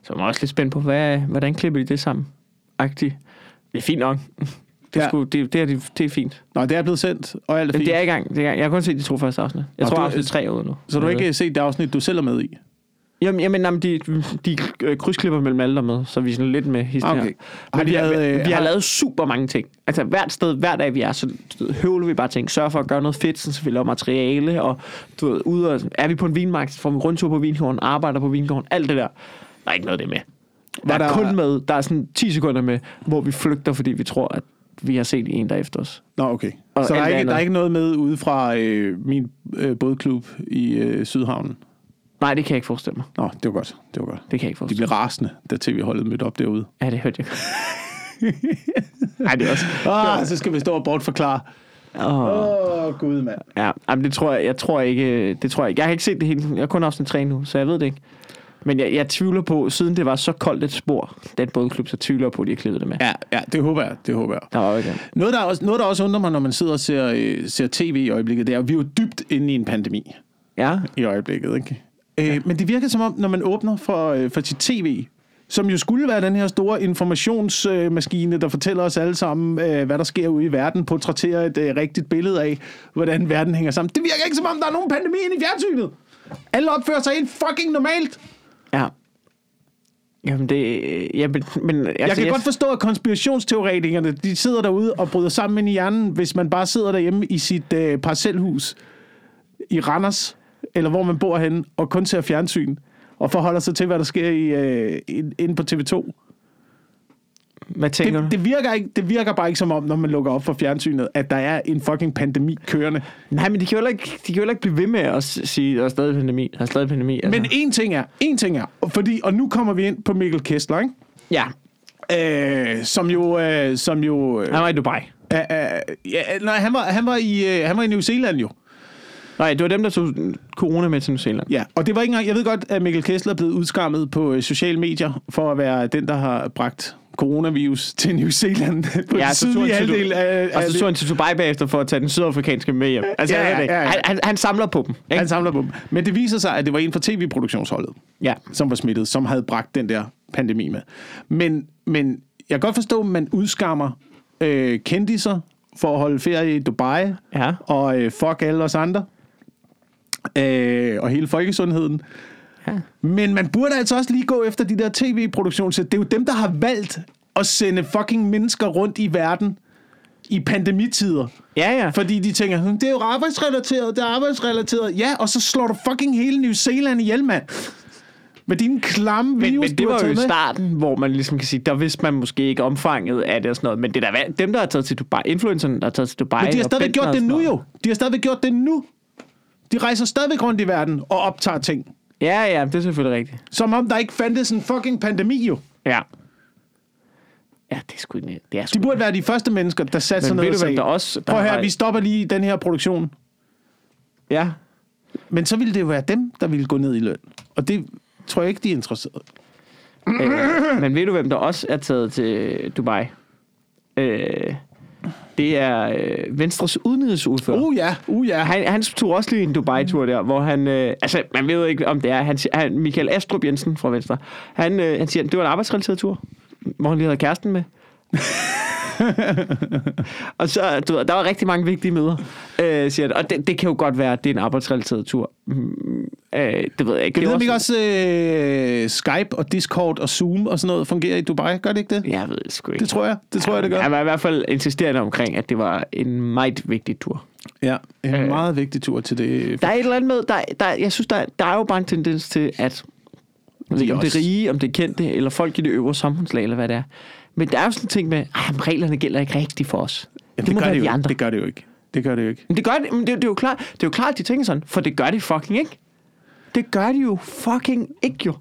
Så man er også lidt spændt på, hvad, hvordan klipper de det sammen? Agtigt. Det er fint nok. Det er, Ja. sgu, det, det, er, det er fint. Nå, det er blevet sendt, og alt er fint. det er i gang. Det er i gang. Jeg har kun set de to første afsnit. Jeg Nå, tror, du- afsnit tre ude nu. Så du har ikke set det afsnit, du selv er med i? Jamen, jamen, jamen de, de øh, krydsklipper mellem alle der med, så vi er sådan lidt med historie. Okay. Men Har vi, har, lavet, øh, vi har har- lavet super mange ting. Altså hvert sted, hver dag vi er, så høvler vi bare ting. Sørger for at gøre noget fedt, så vi laver materiale, og du ved, ude og, er vi på en vinmark, så får vi rundtur på vingården, arbejder på vingården, alt det der. Der er ikke noget af det med. Der er der- kun med, der er sådan 10 sekunder med, hvor vi flygter, fordi vi tror, at vi har set en der er efter os. Nå, okay. Og så der er, ikke, der er ikke noget med ude fra øh, min øh, bådklub i øh, Sydhavnen? Nej, det kan jeg ikke forestille mig. Nå, det var godt. Det var godt. Det kan jeg ikke De forestille blev rasende, da tv-holdet mødte op derude. mig. Ja, det hørte jeg. Nej, det er også... Ah, så skal vi stå og bortforklare. Åh. Åh, oh, gud, mand. Ja, jamen det tror jeg, jeg tror ikke, det tror jeg ikke. Jeg har ikke set det hele. Jeg har kun en tre nu, så jeg ved det ikke. Men jeg, jeg tvivler på, siden det var så koldt et spor, den bådklub, så tvivler jeg på, at de har klippet det med. Ja, ja, det håber jeg. Det håber jeg. Der var ikke Noget, der også, noget, der også undrer mig, når man sidder og ser, øh, ser tv i øjeblikket, det er, at vi er jo dybt inde i en pandemi Ja, i øjeblikket. Ikke? Ja. Øh, men det virker som om, når man åbner for, øh, for sit tv, som jo skulle være den her store informationsmaskine, der fortæller os alle sammen, øh, hvad der sker ude i verden, portrætterer et rigtigt billede af, hvordan verden hænger sammen. Det virker ikke som om, der er nogen pandemi inde i fjernsynet. Alle opfører sig helt fucking normalt. Ja. Jamen, det... Ja, men, men altså, Jeg kan godt forstå, at konspirationsteoretikerne, de sidder derude og bryder sammen ind i hjernen, hvis man bare sidder derhjemme i sit øh, parcelhus i Randers, eller hvor man bor henne, og kun ser fjernsyn, og forholder sig til, hvad der sker i, øh, ind- inde på TV2. Hvad tænker Det, du? det, virker ikke, det virker bare ikke som om, når man lukker op for fjernsynet, at der er en fucking pandemi kørende. Nej, men de kan jo ikke, de kan jo heller ikke blive ved med at sige, at der er stadig pandemi. Der er stadig pandemi. Altså. Men en ting er, en ting er, fordi, og nu kommer vi ind på Mikkel Kessler, ikke? ja, Øh, som jo, øh, som jo, øh, han var i Dubai. øh, øh, ja, nej, han var, han var i, øh, han var i New Zealand jo. Nej, det var dem, der tog corona med til New Zealand. Ja, og det var ikke engang, jeg ved godt, at Mikkel Kessler er blevet udskammet på øh, sociale medier for at være den, der har bragt coronavirus til New Zealand på Ja, den sydlige halvdel af, og så tog han til Dubai bagefter for at tage den sydafrikanske med hjem. Altså, ja, ja, ja, ja. Han, han, han samler på dem. Ikke? Han samler på dem. Men det viser sig, at det var en fra tv-produktionsholdet, Ja. som var smittet, som havde bragt den der pandemi med. Men, men jeg kan godt forstå, at man udskammer øh, kendiser for at holde ferie i Dubai, Ja. og øh, fuck alle os andre, øh, og hele folkesundheden. Ja. Men man burde altså også lige gå efter de der tv-produktioner. Det er jo dem, der har valgt at sende fucking mennesker rundt i verden i pandemitider. Ja, ja. Fordi de tænker, "Hm, det er jo arbejdsrelateret, det er arbejdsrelateret. Ja, og så slår du fucking hele New Zealand ihjel, mand. Med dine klamme Men, virus, men det var jo i starten, hvor man ligesom kan sige, der vidste man måske ikke omfanget af det og sådan noget. Men det er da dem, der har taget til Dubai, influencerne, der har taget til Dubai. Men de har stadigvæk gjort det nu jo. De har stadigvæk gjort det nu. De rejser stadigvæk rundt i verden og optager ting. Ja, ja, det er selvfølgelig rigtigt. Som om der ikke fandtes en fucking pandemi jo. Ja. Ja, det er sgu ikke... Det er sgu De burde være de første mennesker, der satte sig Men ned ved og du, hvem sagde, der også... Der prøv her, vi stopper lige den her produktion. Ja. Men så ville det jo være dem, der ville gå ned i løn. Og det tror jeg ikke, de er interesseret. Øh, men ved du, hvem der også er taget til Dubai? Øh, det er øh, Venstres udenrigsordfører. Uh ja, uh ja. Han, han tog også lige en Dubai-tur der, hvor han... Øh, altså, man ved ikke, om det er... Han, han, Michael Astrup Jensen fra Venstre. Han, øh, han siger, det var en arbejdsrelateret tur, hvor han lige havde kæresten med. og så, du ved, der var rigtig mange vigtige møder, øh, siger han. Og det, det kan jo godt være, at det er en arbejdsrelateret tur. Mm, øh, det ved jeg ikke. Det du er ikke også øh, Skype og Discord og Zoom og sådan noget fungerer i Dubai? Gør det ikke det? Jeg ved det sgu ikke. Det tror jeg. Det tror jeg, det gør. Han var i hvert fald insisterende omkring, at det var en meget vigtig tur. Ja, en Øh. meget vigtig tur til det. Der er et eller andet med, der, der, jeg synes, der, der er jo bare en tendens til, at jeg ved ikke, om det er også- rige, om det er kendte, eller folk i det øvre samfundslag, eller hvad det er. Men der er jo sådan en ting med, at reglerne gælder ikke rigtigt for os. Jamen, det, må gør være det, de jo, andre. det gør det jo ikke. Det gør det jo ikke. Men det gør det, men det, det, er jo klart, det er jo klart, at de tænker sådan, for det gør de fucking ikke. Det gør de jo fucking ikke jo.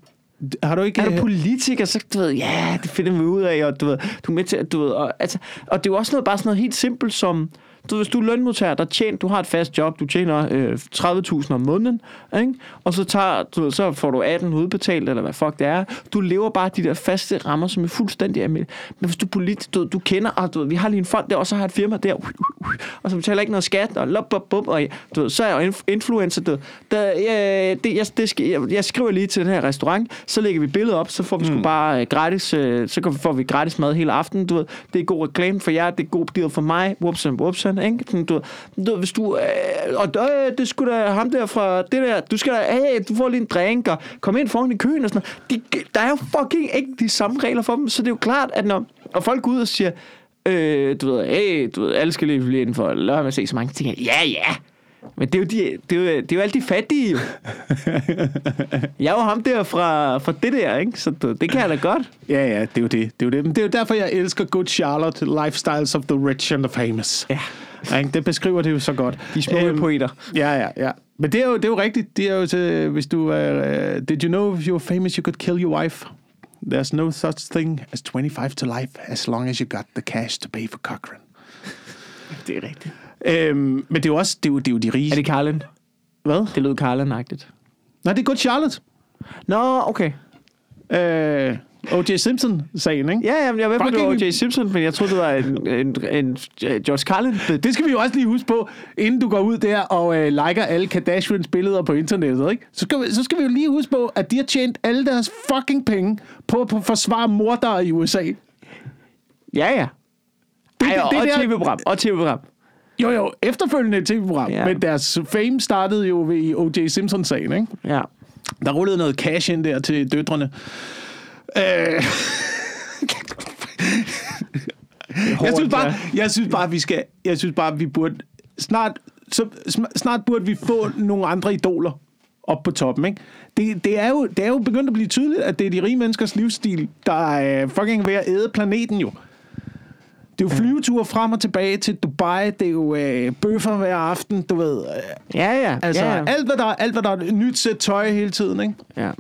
Har du ikke... Er du øh, politiker, så du ved, ja, det finder vi ud af, og du ved, du er med til, at- du ved, og, altså, og det er jo også noget, bare sådan noget helt simpelt som, du ved, hvis du er lønmodtager, der tjener, du har et fast job, du tjener øh, 30.000 om måneden, ikke? og så, tager, du så får du 18 udbetalt, eller hvad fuck det er. Du lever bare de der faste rammer, som er fuldstændig almindelige. Men hvis du er politisk, du, du kender, og du ved, vi har lige en fond der, og så har et firma der, og så betaler jeg ikke noget skat, og lop, bop, bop, og du ved, så er jeg jo influencer, du der, ja, det, jeg, det skal, jeg, jeg, skriver lige til den her restaurant, så lægger vi billedet op, så får vi sgu Mm. bare øh, gratis, øh, så får vi gratis mad hele aftenen, du ved, det er god reklame for jer, det er god deal for mig, whoopsen, whoopsen, ikke? Du, du hvis du, øh, og øh, det skulle da ham der fra det der, du skal da, hey, du får lige en drink, og kom ind foran i køen og sådan noget. De, der er jo fucking ikke de samme regler for dem, så det er jo klart, at når og folk går ud og siger, øh, du ved, hey, du ved, alle skal lige blive indenfor, lad at se så mange ting. Ja, ja. Men det er jo, de, det er jo, det er jo alle de fattige. Jeg er jo ham der fra, fra det der, ikke? Så det kan jeg da godt. Ja, ja, det er jo det. Det er jo, det. Men det er jo derfor, jeg elsker Good Charlotte, Lifestyles of the Rich and the Famous. Ja. Ja, ikke? det beskriver det jo så godt. De små øhm, poeter. Ja, ja, ja. Men det er jo, det er jo rigtigt. Det er jo til, hvis du er... Uh, did you know if you were famous, you could kill your wife? There's no such thing as 25 to life, as long as you got the cash to pay for Cochrane. Det er rigtigt. Øhm, men det er jo også det er jo, det er jo de rige. Er det Carlin? Hvad? Det lød Carlin-agtigt. Nej, det er Good Charlotte. Nå, okay. Øh, O.J. Simpson-sagen, ikke? Ja, jamen, jeg ved, at det var Fucking- O.J. Simpson, men jeg troede, det var en, en, en, en George Carlin. Det skal vi jo også lige huske på, inden du går ud der og øh, liker alle Kardashians billeder på internettet, ikke? Så skal, vi, så skal vi jo lige huske på, at de har tjent alle deres fucking penge på, på at forsvare mordere i USA. Ja, ja. Det- Ej, det- og, det og der- tv-program. Og tv-program. Jo, jo, efterfølgende tv-program, ja. men deres fame startede jo ved O.J. Simpson-sagen, ikke? Ja. Der rullede noget cash ind der til døtrene. Øh, jeg synes bare, jeg synes bare, vi skal, jeg synes bare, vi burde snart, så, snart burde vi få nogle andre idoler op på toppen, ikke? Det, det, er jo, det er jo begyndt at blive tydeligt, at det er de rige menneskers livsstil, der er fucking ved at æde planeten jo. Det er jo flyveture frem og tilbage til Dubai, det er jo øh, bøffer hver aften, du ved. Øh, Ja, ja. altså, ja, ja. alt, hvad der, alt, hvad der er nyt sæt tøj hele tiden, ikke? ja.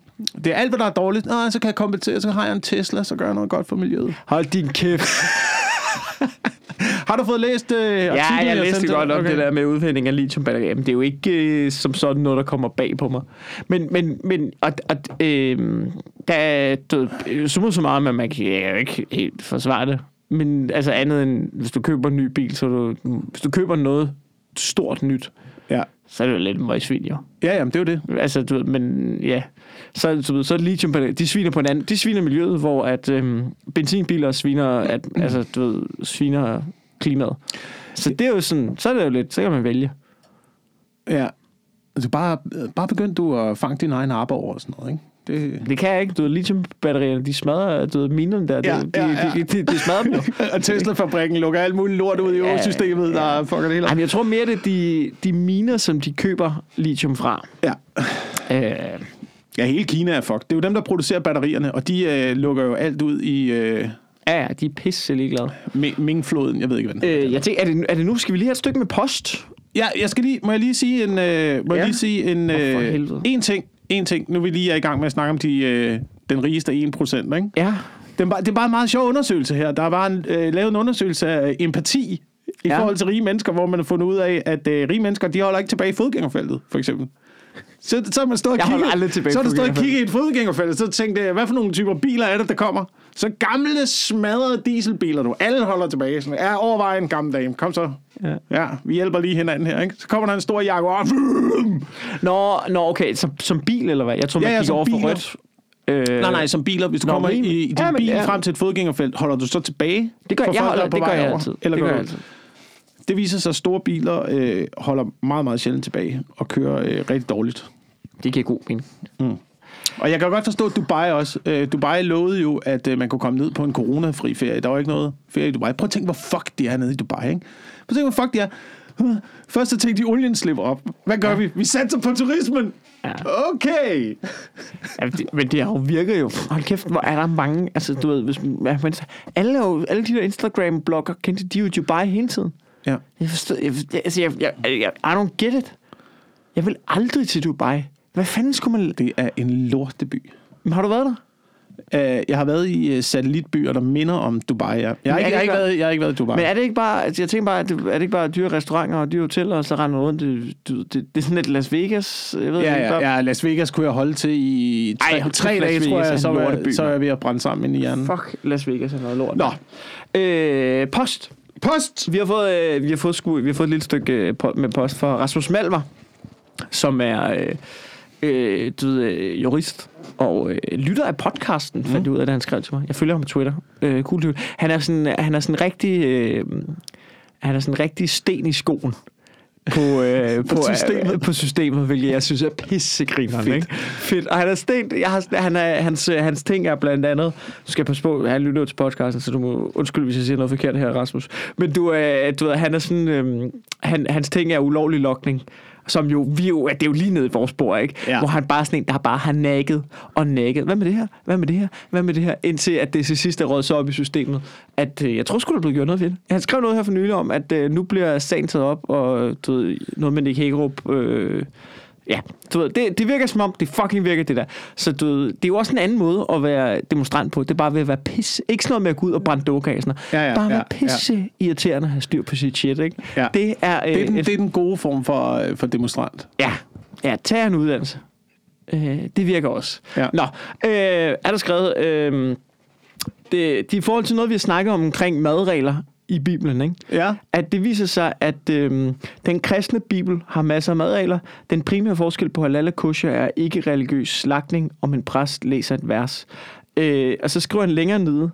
Det er alt, hvad der er dårligt. Nå, så kan jeg kompensere, så har jeg en Tesla, så gør jeg noget godt for miljøet. Hold din kæft. Har du fået læst øh, Ja, artiklen, jeg læste godt dig? om det der med udvinding af lithiumbatterier, men det er jo ikke øh, som sådan noget, der kommer bag på mig. Men, men, men og, og, øh, der er du, så så meget, men man kan ja, jo ikke helt forsvare det. Men altså andet end, hvis du køber en ny bil, så du, hvis du køber noget stort nyt, Ja. så er det jo lidt møgsvin, jo. ja, jamen, det er jo det. Altså, du ved, men ja. Så, du ved, så er lithium, de sviner på en anden, de sviner miljøet, hvor at øhm, benzinbiler sviner, at, altså, du ved, sviner klimaet. Så det er jo sådan, så er det jo lidt, så kan man vælge. Ja. Altså, bare, bare begynd du at fange din egen arbejde over og sådan noget, ikke? Det... Det kan jeg ikke, du ved, lithiumbatterierne, de smadrer, du ved, minerne der, Ja, de, ja, ja. de, de, de smadrer dem jo. og Tesla-fabrikken lukker alt muligt lort ud i Ja, økosystemet, der fucker det hele op. Jeg tror mere, det er de, de miner, som de køber lithium fra. Ja. Øh, ja, hele Kina er fucked. Det er jo dem, der producerer batterierne, og de øh, lukker jo alt ud i øh, ja, ja, de er pisse ligeglade. Mi- Ming-floden. Jeg ved ikke, hvad den. Øh, jeg tænker, er det, er det nu, skal vi lige have et stykke med post? Ja, jeg skal lige, må jeg lige sige en, øh, må Ja. jeg lige sige en, øh, en ting. En ting. Nu er vi lige er i gang med at snakke om de, øh, den rigeste 1%, ikke? Ja. Det er, bare, det er bare en meget sjov undersøgelse her. Der er bare en, øh, lavet en undersøgelse af empati i ja. forhold til rige mennesker, hvor man har fundet ud af, at øh, rige mennesker, de holder ikke tilbage i fodgængerfeltet, for eksempel. Så, så har man stået og kigget, så har du stået og kigget i et fodgængerfelt, så tænkte jeg, hvad for nogle typer biler er det, der kommer? Så gamle, smadrede dieselbiler, du. Alle holder tilbage. Sådan, ja, overvej en gammel dame. Kom så. Ja. Ja, vi hjælper lige hinanden her, ikke? Så kommer der en stor Jaguar. Nå, nå okay, så, som bil eller hvad? Jeg tror, man Ja, ja, over for rødt. Øh, Nej, nej, som biler. Hvis du Nå, kommer i, i din Ja, men- bil ja. frem til et fodgængerfelt, holder du så tilbage? det gør, jeg, holder, er det gør jeg altid. Eller det gør jeg altid. Det viser sig, at store biler øh, holder meget, meget sjældent tilbage og kører øh, rigtig dårligt. Det giver god mening. Og jeg kan godt forstå, Dubai også. Øh, Dubai lovede jo, at øh, man kunne komme ned på en coronafri ferie. Der var ikke noget ferie i Dubai. Prøv at tænke, hvor fuck de er nede i Dubai, ikke? Prøv at tænke, hvor fuck de er. Først så tænkte de, olien slipper op. Hvad gør ja. vi? Vi satser på turismen. Ja. Okay. Ja, det, men det har jo virket jo. Hold kæft, hvor er der mange... Altså, du ved, hvis, ja, men, alle, alle de der Instagram-blogger kendte de jo Dubai hele tiden. Ja. Jeg forstår... Jeg, altså, jeg, jeg, jeg, I don't get it. Jeg vil aldrig til Dubai. Hvad fanden skulle man... Det er en lorteby. Men Har du været der? Uh, jeg har været i uh, satellitbyer, der minder om Dubai, ja. Jeg har, er ikke, jeg, har ikke været, jeg har ikke været i Dubai. Men er det ikke bare... Altså, jeg tænker bare, at det, er det ikke bare dyre restauranter og dyre hoteller, og så render rundt? Det, det, det, er sådan lidt Las Vegas. Jeg ved Ja, ikke, ja, ja, Las Vegas kunne jeg holde til i tre, Ej, tre dage, tror Vegas er jeg, så, var, så er jeg ved at brænde sammen i hjernen. Fuck, Las Vegas er noget lort. Nå. Øh, post. Post! Vi har fået, øh, vi har fået, sku, vi har fået et lille stykke øh, med post fra Rasmus Malmer, som er øh, øh, du ved, øh, jurist og øh, lytter af podcasten, fandt jeg ud af, da han skrev til mig. Jeg følger ham på Twitter. Øh, cool dude. Han er sådan, han er sådan rigtig... Øh, han er sådan rigtig sten i skoen på, øh, på, systemet. Øh, på systemet, hvilket jeg synes er pissegrineren. Fedt. Ikke? Fedt. Og han er sten, jeg har, han er, hans, øh, hans ting er blandt andet, du skal passe på, han lytter til podcasten, så du må undskylde, hvis jeg siger noget forkert her, Rasmus. Men du, øh, du ved, han er sådan, øh, han, hans ting er ulovlig lokning som jo, vi jo, det er jo lige nede i vores bord, ikke? Ja. Hvor han bare sådan en, der bare har nakket og nakket. Hvad med det her? Hvad med det her? Hvad med det her? Indtil at det til sidst er røget så op i systemet, at øh, jeg tror sgu, der er blevet gjort noget ved det. Han skrev noget her for nylig om, at øh, nu bliver sagen taget op, og du ved, noget med Nick Hagerup, øh, Ja, du ved, det, det virker som om, det fucking virker det der. Så du ved, det er jo også en anden måde at være demonstrant på. Det er bare ved at være pisse. Ikke sådan noget med at gå ud og brænde dukker sådan noget. Ja, ja, bare ja, være pisse irriterende at have styr på sit shit, ikke? Ja. Det er, øh, Det er, den, et- det er den gode form for, øh, for demonstrant. Ja, ja tag en uddannelse. Øh, det virker også. Ja. Nå, øh, er der skrevet... Øh, det, det er i forhold til noget, vi har snakket om omkring madregler i Bibelen, ikke? Ja. at det viser sig, at øh, den kristne bibel har masser af madregler. Den primære forskel på halal og kosher er ikke religiøs slagtning, om en præst læser et vers. Øh, og så skriver han længere nede,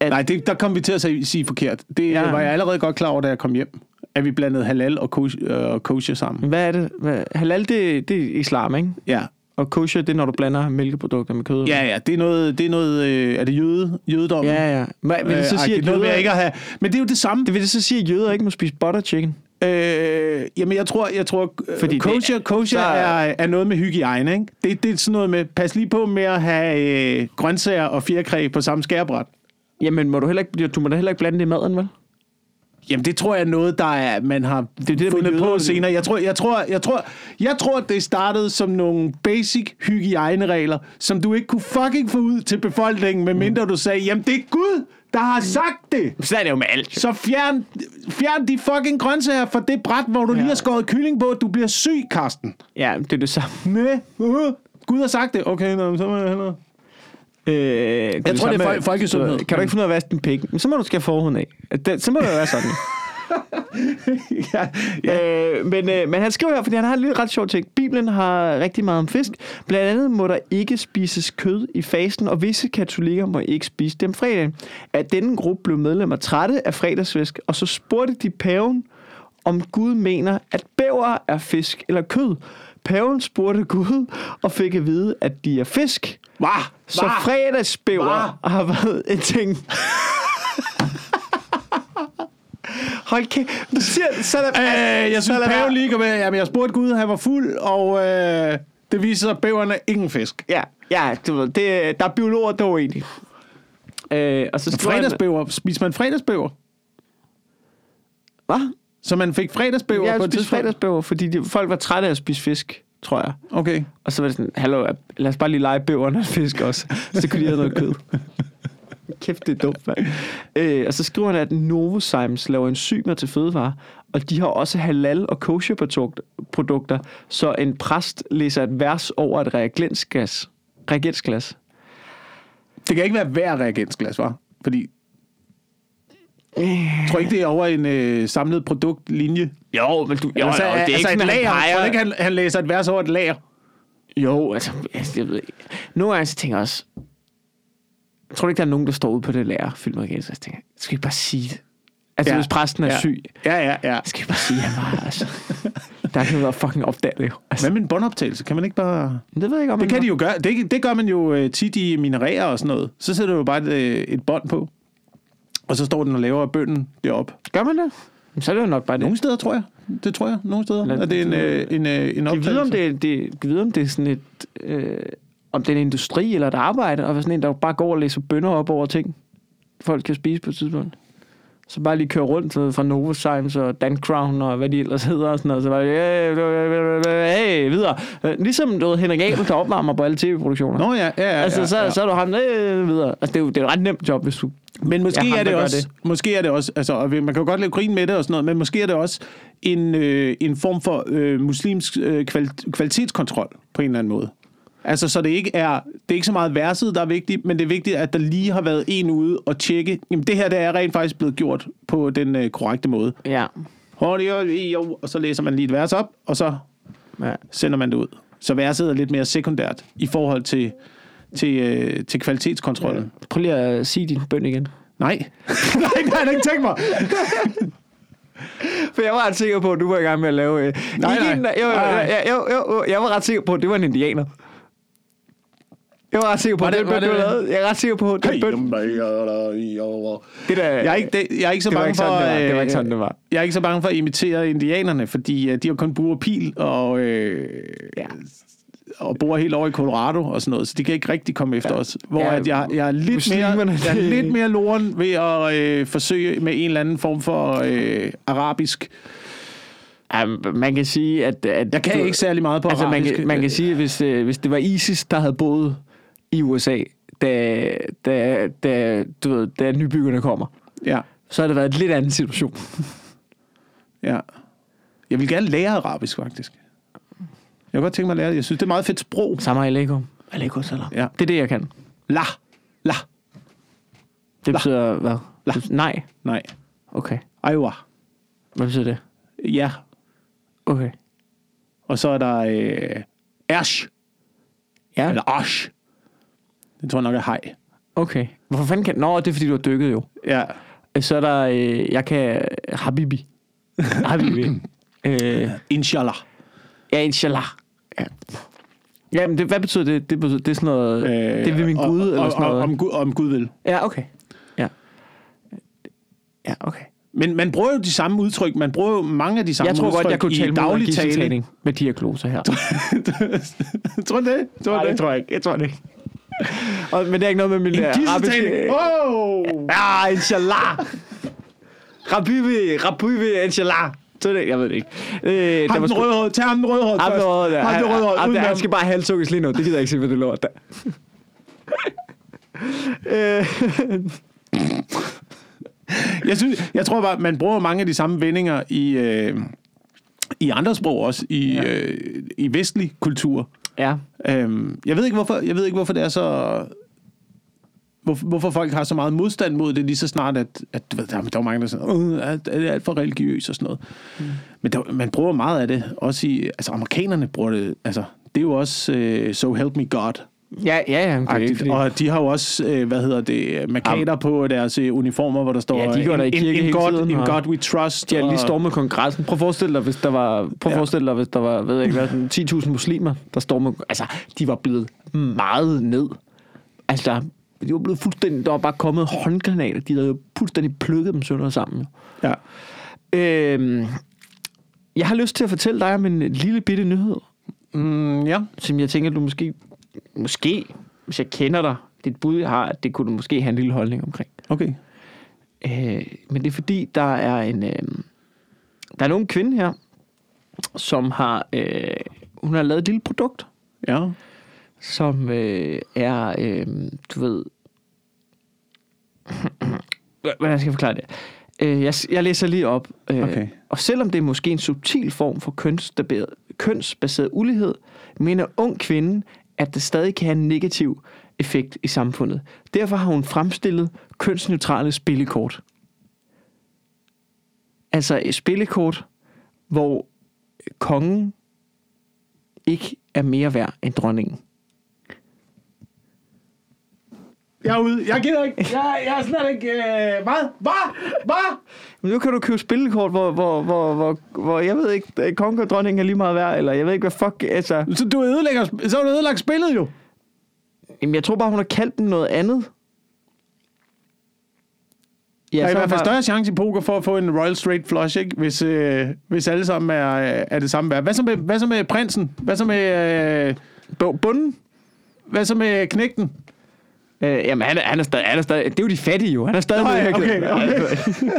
at Nej, det, der kom vi til at sige, sige forkert. Det Ja. var jeg allerede godt klar over, da jeg kom hjem. At vi blandede halal og kosher, øh, kosher sammen. hvad er det? Hvad, halal, det, det er islam, ikke? Ja. Og kosher, det er, når du blander mælkeprodukter med kød. Ja, ja, det er noget, det er noget øh, er det jøde, jødedom? Ja, ja. Men, vil det så Øh, sige, agtigt. at noget med jøder, ikke at have, men det er jo det samme. det vil det så sige, at jøder ikke må spise butter chicken? Øh, jamen, jeg tror, jeg tror Fordi Fordi det- kosher, kosher så- er, er noget med hygiejne, ikke? Det, det er sådan noget med, pas lige på med at have øh, grøntsager og fjerkræ på samme skærebræt. Jamen, må du, heller ikke, du må da heller ikke blande det i maden, vel? Jamen, det tror jeg er noget, der er, man har det, det, det fundet med på senere. Jeg tror, jeg, tror, jeg, tror, jeg tror, det startede som nogle basic hygiejneregler, som du ikke kunne fucking få ud til befolkningen, medmindre du sagde, jamen det er Gud, der har sagt det. Sådan er det jo med alt. Så fjern, fjern de fucking grøntsager fra det bræt, hvor du ja. lige har skåret kylling på. Du bliver syg, Karsten. Ja, det er det samme. Nej, uh, Gud har sagt det. Okay, nå, så må jeg hellere. Øh, Jeg tror, det er fol- folkesundhed. Kan du ikke finde ud af at vaske din pik? Men så må du skære forhuden af. Det, så må det være sådan. ja, ja. øh, men, øh, men han skriver her, fordi han har en lille ret sjov ting. Bibelen har rigtig meget om fisk. Blandt andet må der ikke spises kød i fasten, og visse katolikker må ikke spise dem fredag. At denne gruppe blev medlemmer trætte af fredagsfisk, og så spurgte de paven, om Gud mener, at bæver er fisk eller kød. Paven spurgte Gud og fik at vide, at de er fisk. Hva? Så fredagsbæver har været en ting. Hold kæft. Du siger, så er der, Øh, jeg synes, lad paven lige kom med. Jamen, jeg spurgte Gud, han var fuld, og øh, det viser sig, at bæverne er ingen fisk. Ja, ja du ved, det, der er biologer, der er uenige. Øh, og så Fredagsbæver. Spiser man fredagsbæver? Hvad? Så man fik fredagsbæver Jeg på et tidspunkt? fredagsbæver, fordi de, folk var trætte af at spise fisk, tror jeg. Okay. Og så var det sådan, hallo, lad os bare lige lege bæverne og fisk også. Så kunne de have noget kød. Kæft, det er dumt, mand. Øh, og så skriver han, at Novozymes laver enzymer til fødevarer, og de har også halal- og kosher-produkter, så en præst læser et vers over et reagensglas. reagensglas. Det kan ikke være hver reagensglas, var? Fordi... Jeg tror ikke, det er over en øh, samlet produktlinje. Jo, men du, jo, altså, jo, det er altså ikke et sådan, lager. han Jeg tror peger- ikke, han, han læser et vers over et lager. Jo, altså, altså jeg ved ikke. Nogle gange så tænker jeg også, jeg tror ikke, der er nogen, der står ude på det lærer filmreagent, så jeg tænker, skal ikke bare sige det? Altså, ja. hvis præsten er ja. syg, Ja, ja, ja. skal vi bare sige, at han var, altså. Der kan være fucking opdaget det. jo. Altså, Hvad med en båndoptagelse? Kan man ikke bare... det ved jeg ikke, om Det kan de jo gøre. Det, det gør man jo øh, tit i minerærer og sådan noget. Så sætter du jo bare et, øh, et bånd på. Og så står den og laver bønden deroppe. Gør man det? Jamen, Så er det jo nok bare det. Nogle steder, tror jeg. Det tror jeg. Nogle steder. Lad- Er det en, øh, en, øh, en optagelse? vide, om det, det, vide, om det er sådan et... Øh, om det er en industri eller et arbejde, og sådan en, der bare går og læser bønder op over ting, folk kan spise på et tidspunkt. Så bare lige køre rundt så fra Novozymes og Dan Crown og hvad de ellers hedder og sådan noget. Så bare, hey, hey, videre. Øh, Ligesom du ved, Henrik Abel, der opvarmer på alle tv-produktioner. Nå ja, ja, ja. altså, ja, så, ja. så er du ham øh, videre. Altså, det er jo det er et ret nemt job, hvis du... Men måske Ja, ham, er det også, det. måske er det også, altså, og man kan jo godt lave grin med det og sådan noget, men måske er det også en, øh, en form for øh, muslimsk øh, kval- kvalitetskontrol på en eller anden måde. Altså, så det ikke er, det er ikke så meget verset, der er vigtigt, men det er vigtigt, at der lige har været en ude og tjekke, jamen det her, det er rent faktisk blevet gjort på den øh, korrekte måde. Ja. Jo, og så læser man lige et vers op, og så ja. sender man det ud. Så verset er lidt mere sekundært i forhold til, til, øh, til kvalitetskontrollen. Prøv lige at sige din bøn igen. Nej. Nej, det har jeg ikke tænkt mig. For jeg var ret sikker på, at du var i gang med at lave... Øh, Nej, nej. En, jeg, Nej, nej. jeg, jeg, jeg, jeg, jeg var ret sikker på, at det var en indianer. Jeg var ret sikker på, Var at det- den bøn, du lavede. Jeg er ret sikker på, at den bøn... Det der, Jeg er ikke, det, jeg er ikke så det bange ikke for... sådan, det var. Det var øh, ikke sådan, det var. Jeg er ikke så bange for at imitere indianerne, fordi øh, de har kun og pil, og, øh, Ja. og bor helt over i Colorado og sådan noget, så de kan ikke rigtig komme efter os. Hvor Ja, at jeg, jeg, er lidt mere, jeg er lidt mere loren ved at øh, forsøge med en eller anden form for øh, arabisk. Ja, man kan sige, at... at Jeg kan du- ikke særlig meget på Altså, man arabisk. kan, man kan sige, at hvis, øh, hvis det var ISIS, der havde boet i USA, da, da, da, du ved, da nybyggerne kommer, Ja, så har det været en lidt anden situation. ja. Jeg vil gerne lære arabisk, faktisk. Jeg kunne godt tænke mig at lære det. Jeg synes, det er et meget fedt sprog. Samme alaikum. Alaikum salam. Ja. Det er det, jeg kan. La. La. Det betyder hvad? La. Nej. Nej. Okay. Iowa. Hvad betyder det? Ja. Okay. Og så er der øh, Ash. Ja, Eller Ash. Det tror jeg nok er hej. okay. Hvorfor fanden kan... Nå, det er, fordi du har dykket jo. Ja. Så er der... Øh, jeg kan... Habibi. Habibi. øh, Inshallah. ja, inshallah. Ja. Ja, men det, hvad betyder det? Det, betyder, det er sådan noget... Øh, det vil min Gud, og, eller sådan noget? Om, Gud, om Gud vil. Ja, okay. Ja. Ja, okay. Men man bruger jo de samme udtryk. Man bruger jo mange af de samme Jeg tror udtryk godt, jeg kunne i tale daglig daglig tale. med diagnoser her. tror du det? Tror Nej, det? det tror jeg ikke. Jeg tror det ikke. Og, men det er ikke noget med min... En øh, gisseltagning. arabiske- Oh! Ja, inshallah. Rabibi, rabibi, inshallah. Så det, jeg ved det ikke. Øh, Ham var den røde hånd. Tag ham den røde hånd Ham først. den røde, der. Ham den røde hånd. Ham han skal bare halshugges lige nu. Det gider jeg ikke se, hvad det lort der. Øh, Jeg, synes, jeg tror bare, man bruger mange af de samme vendinger i, øh, i andre sprog også, i, ja. øh, i vestlig kultur. Ja. Øhm, jeg ved ikke hvorfor. Jeg ved ikke hvorfor det er så. Hvorfor, hvorfor folk har så meget modstand mod det lige så snart at, at du ved, der, der er mange der siger, "Åh, er, er det alt for religiøs og sådan noget. Mm. Men der, man bruger meget af det også i altså amerikanerne bruger det altså det er jo også uh, so help me God. Ja, ja, ja. Det ikke, fordi... Og de har jo også, øh, hvad hedder det, markader på deres øh, uniformer, hvor der står, Ja, de går der i kirke in, in, God, tiden, in God we trust. De har lige stormet kongressen. Prøv at forestille dig, hvis der var, prøv at forestille dig, hvis der var, ved jeg ikke hvad, sådan 10.000 muslimer, der stormede. Altså, de var blevet meget ned. Altså, de var blevet fuldstændig, der var bare kommet håndgranater. De havde jo fuldstændig plukket dem sønder sammen. Ja. Øhm, jeg har lyst til at fortælle dig om en lille bitte nyhed, Mm, ja. som jeg tænker, du måske, måske, hvis jeg kender dig, dit bud, jeg har, at det kunne du måske have en lille holdning omkring. Okay. Øh, men det er fordi, der er en, øh, der er en ung kvinde her, som har, øh, hun har lavet et lille produkt, Ja. som øh, er, øh, du ved, hvordan skal jeg forklare det? Øh, jeg, jeg læser lige op. Øh, Okay. Og selvom det er måske en subtil form for kønsbaseret, kønsbaseret ulighed, mener ung kvinde, at det stadig kan have en negativ effekt i samfundet. Derfor har hun fremstillet kønsneutrale spillekort. Altså et spillekort, hvor kongen ikke er mere værd end dronningen. Jeg er ude. Jeg gider ikke. Jeg, jeg er slet ikke... Øh, hvad? Hvad? Hvad? Men nu kan du købe spillekort, hvor, hvor, hvor, hvor, hvor jeg ved ikke, at kongen og dronningen er lige meget værd, eller jeg ved ikke, hvad fuck, altså... Så du ødelægger, så har du ødelagt spillet jo. Jamen, jeg tror bare, hun har kaldt den noget andet. Ja, der er i hvert fald større chance i poker for at få en Royal Straight Flush, ikke? Hvis, øh, hvis alle sammen er, er det samme værd. Hvad så med, hvad så med prinsen? Hvad så med, øh, Bu- Bunden? hvad så med knægten? Øh, jamen, han er, han, er stadig, han er stadig... Det er jo de fattige, jo. Han er stadig... Ja, her okay, okay.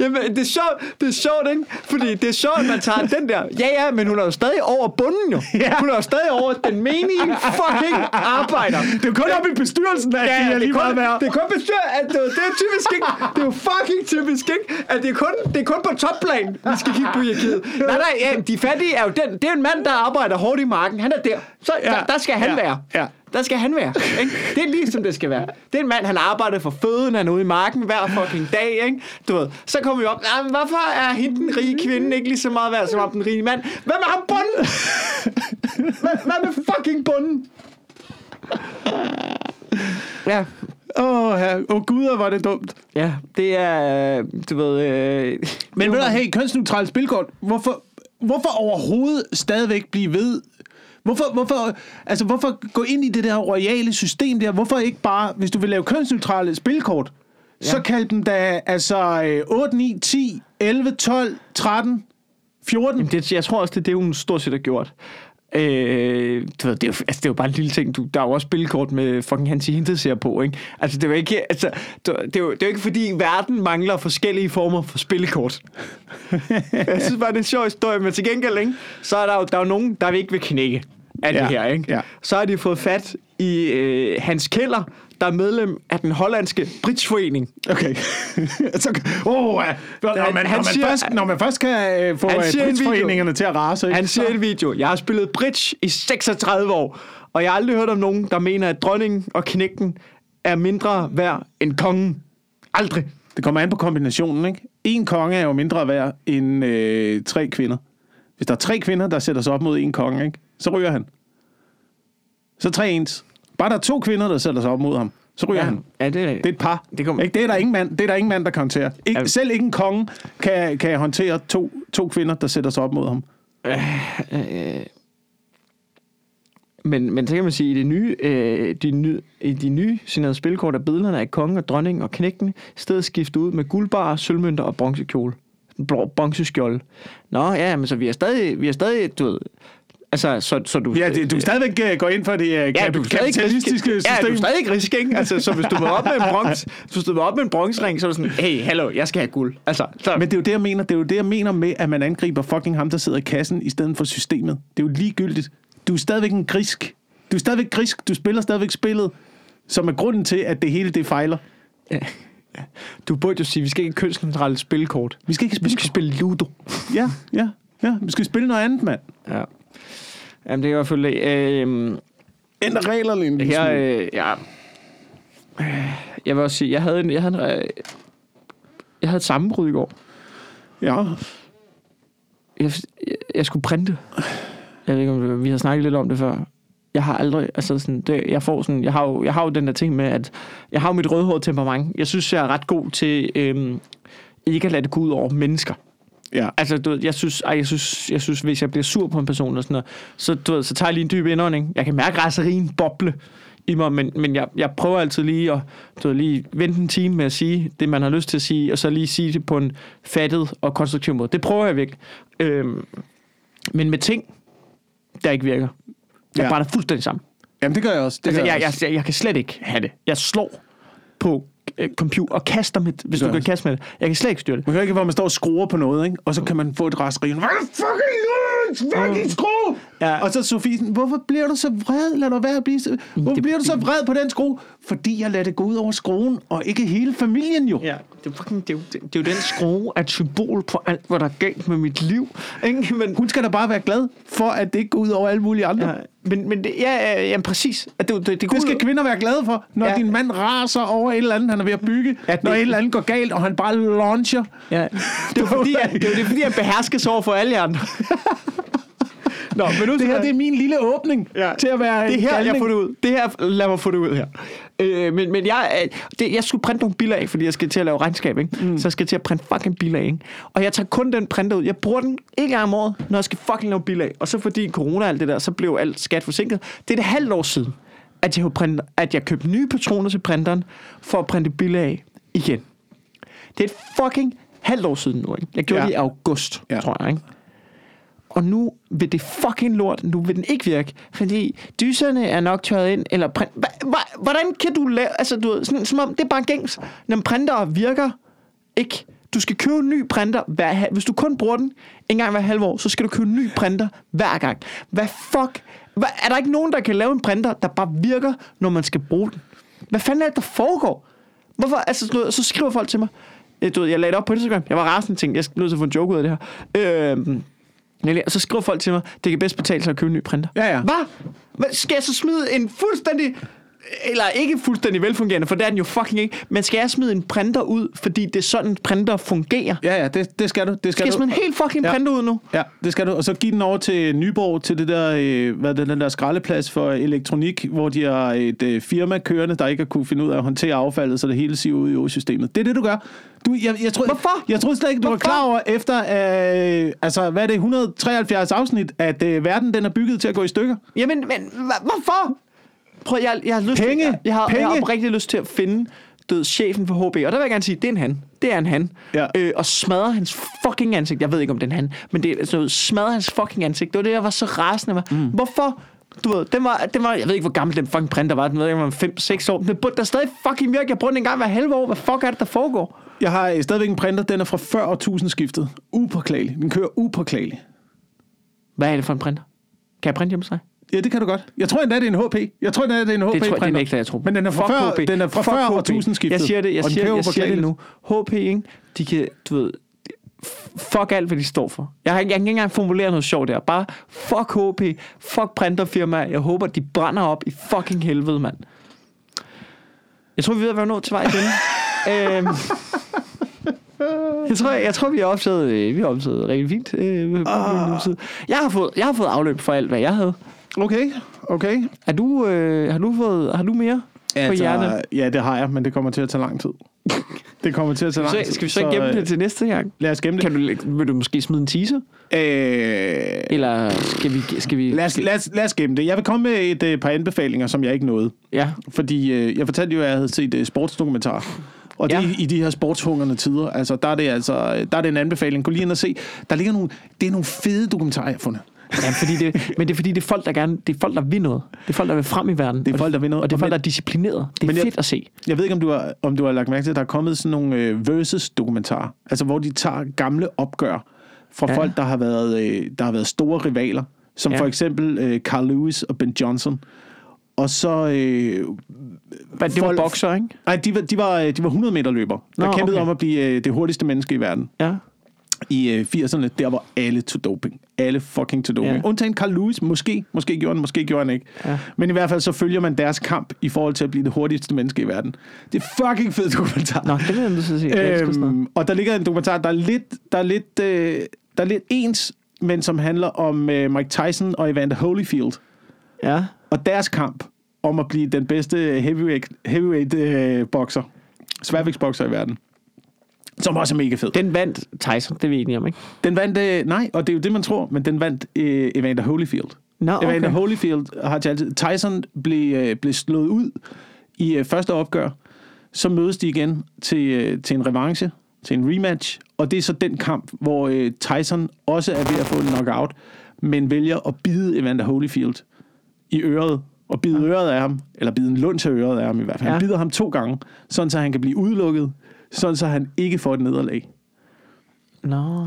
Jamen, det er sjovt, det er sjovt, ikke? Fordi det er sjovt, at man tager den der... Ja, ja, men hun er jo stadig over bunden, jo. Ja. Hun er jo stadig over den menige fucking arbejder. Det er jo kun op i bestyrelsen, at Ja, ja, er det, er kun, det er kun bestyr, at det, det er typisk ikke, det er jo fucking typisk ikke, at det er kun, det er kun på topplan, vi skal kigge på hierarkiet. Nej, nej, ja, de fattige er jo den, det er en mand, der arbejder hårdt i marken, han er der, så Ja. der, der skal han Ja. være. Ja. Der skal han være. Ikke? Det er lige som det skal være. Det er en mand, han arbejder for føden, han er ude i marken hver fucking dag. Ikke? Du ved. Så kommer vi op. "Ah, men hvorfor er hende den rige kvinde ikke lige så meget værd som den rige mand? Hvad med ham bunden? hvad, hvad med fucking bunden? Ja, Åh, oh, her. oh, gud, hvor det dumt. ja, det er, øh, du ved... Øh, Men ved du, hey, kønsneutralt spilkort, hvorfor, hvorfor overhovedet stadigvæk blive ved? Hvorfor, hvorfor, altså, hvorfor gå ind i det der royale system der? Hvorfor ikke bare, hvis du vil lave kønsneutrale spilkort, ja. så kald dem da altså øh, 8, 9, 10, 11, 12, 13, 14. Jamen, det, jeg tror også, det er det, hun stort set har gjort. Øh, du ved, det, er jo, altså, det er jo bare en lille ting. Du, der er jo også spilkort med fucking Hansi Hinted på, ikke? Altså, det er jo ikke, altså, du, det er jo, det er jo ikke fordi, verden mangler forskellige former for spilkort. jeg synes bare, det er en sjov historie, men til gengæld, ikke? Så er der jo, der er jo nogen, der ikke vil knække af Ja, det her, ikke? ja. Så har de fået fat i øh, Hans Keller, der er medlem af den hollandske bridgeforening. Okay. så, oh, ja. når, man, Han når, man siger- først, når man først kan øh, få øh, bridgeforeningerne til at rase, ikke? Han siger i en video, jeg har spillet bridge i 36 år, og jeg har aldrig hørt om nogen, der mener, at dronningen og knægten er mindre værd end kongen. Aldrig. Det kommer an på kombinationen, ikke? En konge er jo mindre værd end øh, tre kvinder. Hvis der er tre kvinder, der sætter sig op mod en konge, ikke? Så ryger han. Så tre ens. Bare der er to kvinder, der sætter sig op mod ham, så ryger Ja, han. ja det, Det er et par. Det kommer- ikke? det, er der ingen mand, det er der ingen mand, der kan håndtere. Ikke, Ja. selv ikke en konge kan, kan håndtere to, to kvinder, der sætter sig op mod ham. øh, men, men så kan man sige, at i det nye, øh, de, nye, i de nye signerede spilkort er billederne af kongen og dronningen og knægten, i stedet skiftet ud med guldbar, sølvmønter og bronzekjole. Bro- Bronzeskjold. Nå, ja, men så vi er stadig, vi er stadig, du ved, altså, så, så du... Ja, det, du stadigvæk uh, går ind for det uh, Ja, du kapitalistiske grisk. system. Ja, du er stadig grisk, ikke? Altså, så hvis du var op med en bronze, hvis du stod op med en bronzering, så er du sådan, hey, hallo, jeg skal have guld. Altså, så, Men det er jo det, jeg mener. Det er jo det, jeg mener med, at man angriber fucking ham, der sidder i kassen, i stedet for systemet. Det er jo ligegyldigt. Du er stadigvæk en grisk. Du er stadigvæk grisk. Du spiller stadigvæk spillet, som er grunden til, at det hele det fejler. ja, du burde jo sige, vi skal ikke kønsneutrale spilkort. Vi skal ikke Vi spille. skal spille Ludo. Ja, ja, ja. Vi skal spille noget andet, mand. Ja. Jamen, det er i hvert fald... Øh, Ændre reglerne en lille jeg, øh, ja, jeg vil også sige, jeg havde, en, jeg havde, en, øh, jeg havde et sammenbrud i går. Ja, Jeg, jeg, jeg skulle printe. Jeg ved ikke, om det- vi har snakket lidt om det før. Jeg har aldrig, altså sådan, det, jeg får sådan, jeg har, jo, jeg har jo den der ting med, at jeg har jo mit rødhårede temperament. Jeg synes, jeg er ret god til øhm, ikke at lade det gå ud over mennesker. Ja. Altså, du ved, jeg synes, ej, jeg synes, jeg synes, hvis jeg bliver sur på en person og sådan noget, så, du ved, så tager jeg lige en dyb indånding. Jeg kan mærke raserien boble i mig, men, men jeg, jeg prøver altid lige at du ved, lige vente en time med at sige det, man har lyst til at sige, og så lige sige det på en fattet og konstruktiv måde. Det prøver jeg virkelig. Øhm, men med ting, der ikke virker, jeg Ja. brænder fuldstændig sammen. Jamen, det gør jeg også. Det Altså, gør jeg, også. jeg, jeg, jeg kan slet ikke have det. Jeg slår på computer og kaster med, hvis du kan kaste med det. Jeg kan slet ikke styre det. Man kan ikke, hvor man står og skruer på noget, ikke? og så kan man få et raseri. Hvad fucking? Fucking skrue! Ja. Og så Sofie sådan, hvorfor bliver du så vred? Lad dig være at blive så... Hvorfor det- bliver du så vred på den skrue? Fordi jeg lader det gå ud over skruen, og ikke hele familien jo. Ja, det er, fucking, det, er jo, det, er jo den skrue af et symbol på alt, hvad der er galt med mit liv. Ikke? Men, Hun skal da bare være glad for, at det ikke går ud over alle mulige andre. ja, men, men det, ja, ja, ja, præcis. At det, det, det, Det skal ud- kvinder være glade for, når ja. Din mand raser over et eller andet, han er ved at bygge. Ja, det- når et eller andet går galt, og han bare launcher. Ja. Det er jo fordi, at, det er, det er, fordi, han beherskes over for alle andre. Nå, men nu Det her, det er min lille åbning ja. til at være det her, jeg galning. får det ud. Det her, lad mig få det ud her. Øh, men, men jeg, øh, det, jeg skulle printe nogle biler af, fordi jeg skal til at lave regnskab, ikke? Mm. Så jeg skal til at printe fucking biler af, ikke? Og jeg tager kun den printer ud. Jeg bruger den en gang om året, når jeg skal fucking lave biler af. Og så fordi corona og alt det der, så blev alt skat forsinket. Det er det halvt år siden, at jeg, har printer, at jeg købte nye patroner til printeren, for at printe biler af igen. Det er et fucking halvt år siden nu, ikke? Jeg gjorde Ja. det i august, ja. tror jeg, ikke? Og nu vil det fucking lort, nu vil den ikke virke, fordi dyserne er nok tørret ind, eller print... Hva, hva, hvordan kan du lave... Altså, du ved, sådan, som om det er bare gængs. Når printer virker ikke. Du skal købe en ny printer hver... Hvis du kun bruger den en gang hver halve år, så skal du købe en ny printer hver gang. Hvad fuck? Hvad, er der ikke nogen, der kan lave en printer, der bare virker, når man skal bruge den? Hvad fanden er det, der foregår? Hvorfor? Altså, du så skriver folk til mig. Øh, du ved, jeg lagde det op på Instagram. Jeg var rasende ting. Jeg skal nødt til at få en joke ud af det her. Øh, Nemlig, Og så skriver folk til mig, det kan bedst betale sig at købe en ny printer. Ja, ja. Hvad? Hvad? Skal jeg så smide en fuldstændig... Eller ikke fuldstændig velfungerende, for det er den jo fucking ikke. Men skal jeg smide en printer ud, fordi det er sådan, en printer fungerer? Ja, ja, det, det skal du. Det skal, Skal jeg du. smide en helt fucking Ja. printer ud nu? Ja, det skal du. Og så give den over til Nyborg, til det der, øh, hvad det, den der skraldeplads for elektronik, hvor de har et øh, firma kørende, der ikke har kunne finde ud af at håndtere affaldet, så det hele siver ud i økosystemet. Det er det, du gør. Du, jeg, jeg tror, Hvorfor? Jeg troede slet ikke, du Hvorfor? var klar over, efter, øh, altså, hvad er det, 173 afsnit, at øh, verden den er bygget til at gå i stykker. Jamen, men hvorfor? Prøv, jeg, jeg har lyst Penge. Til, jeg, jeg, har, jeg har Penge. oprigtigt lyst til at finde død chefen for HB, og der vil jeg gerne sige, det er en han. Det er en han. Ja. Øh, og smadre hans fucking ansigt. Jeg ved ikke, om det er en han, men det er sådan noget, smadre hans fucking ansigt. Det var det, jeg var så rasende med. Mm. Hvorfor? Du ved, den var, den var, jeg ved ikke, hvor gammel den fucking printer var. Den ved ikke, om den var 5-6 år. Den burde der stadig fucking virke. Jeg bruger den en gang hver halve år. Hvad fuck er det, der foregår? Jeg har øh, stadigvæk en printer, den er fra før årtusind skiftet. Upåklagelig. Den kører upåklagelig. Hvad er det for en printer? Kan jeg printe hjemme hos dig? Ja, det kan du godt. Jeg tror endda, det er en HP. Jeg tror endda, det er en HP Det tror jeg, det printer. nægter jeg tro. Men den er fra Fuck før, HP. den er fra Fuck før HP. årtusind skiftet. Jeg siger det, jeg siger, jeg siger det nu. HP, ikke? De kan, du ved, fuck alt, hvad de står for. Jeg, har, jeg kan ikke engang formulere noget sjovt der. Bare fuck HP, fuck printerfirma. Jeg håber, de brænder op i fucking helvede, mand. Jeg tror, vi er ved at være nået til vej igen. øhm, jeg tror, jeg, jeg tror, vi har optaget, øh, vi har optaget rigtig fint. Øh, Ah. side. jeg, har fået, jeg har fået afløb for alt, hvad jeg havde. Okay, okay. Er du, øh, har, du fået, har du mere på hjernen? ja, det har jeg, men det kommer til at tage lang tid. Det kommer til at tage lang Så, tid. skal vi så ikke gemme øh, det til næste gang? Lad os gemme det. Kan du, vil du måske smide en teaser? Øh, Eller skal vi... Skal vi lad, os, lad, os, lad os gemme det. Jeg vil komme med et øh, par anbefalinger, som jeg ikke nåede. Ja, Fordi øh, jeg fortalte jo, at jeg havde set øh, sportsdokumentar. Og det Ja. ja. i, i de her sportshungrende tider. Altså, der er det altså, der er det en anbefaling. Gå lige ind og se. Der ligger nogle, det er nogle fede dokumentarer, jeg har fundet. Ja fordi det, men det er fordi, det er folk, der gerne... Det er folk, der vil noget. Det er folk, der vil frem i verden. Det er folk, der vil noget. Og det er folk, der er disciplineret. Det er Men jeg- fedt at se. Jeg ved ikke, om du har, om du har lagt mærke til, at der er kommet sådan nogle øh, versus-dokumentarer. Altså, hvor de tager gamle opgør fra Ja. folk, der har, været, øh, der har været store rivaler. Som Ja. ja. for eksempel øh, Carl Lewis og Ben Johnson. Og så... Øh, Men det var folk- bokser, ikke? nej, de var, de var, de var 100 meter løber, der Nå, kæmpede okay. om at blive øh, det hurtigste menneske i verden. Ja. I øh, 80'erne, der var alle til doping. Alle fucking til doping. Ja. Undtagen Carl Lewis, måske. Måske gjorde han, måske gjorde han ikke. Ja. Men i hvert fald så følger man deres kamp i forhold til at blive det hurtigste menneske i verden. Det er fucking fed dokumentar. Nå, det vil jeg at sige. Øhm, og der ligger en dokumentar, der er lidt, der er lidt, øh, der er lidt ens, men som handler om øh, Mike Tyson og Evander Holyfield. Ja. Og deres kamp om at blive den bedste heavyweight, heavyweight øh, bokser, sværvægtsbokser i verden. Som også er mega fed. Den vandt Tyson, det er vi enige om, ikke? Den vandt, øh, nej, og det er jo det, man tror, men den vandt øh, Evander Holyfield. Nå, Okay. Evander. Holyfield har altid... Tyson blev, øh, blev slået ud i øh, første opgør. Så mødes de igen til, øh, til en revanche, til en rematch. Og det er så den kamp, hvor øh, Tyson også er ved at få en knockout, men vælger at bide Evander Holyfield i øret. Og bide øret af ham, eller bide en lund til øret af ham i hvert fald. Ja. Han bider ham to gange, sådan så han kan blive udelukket, sådan så han ikke får et nederlag. Nå.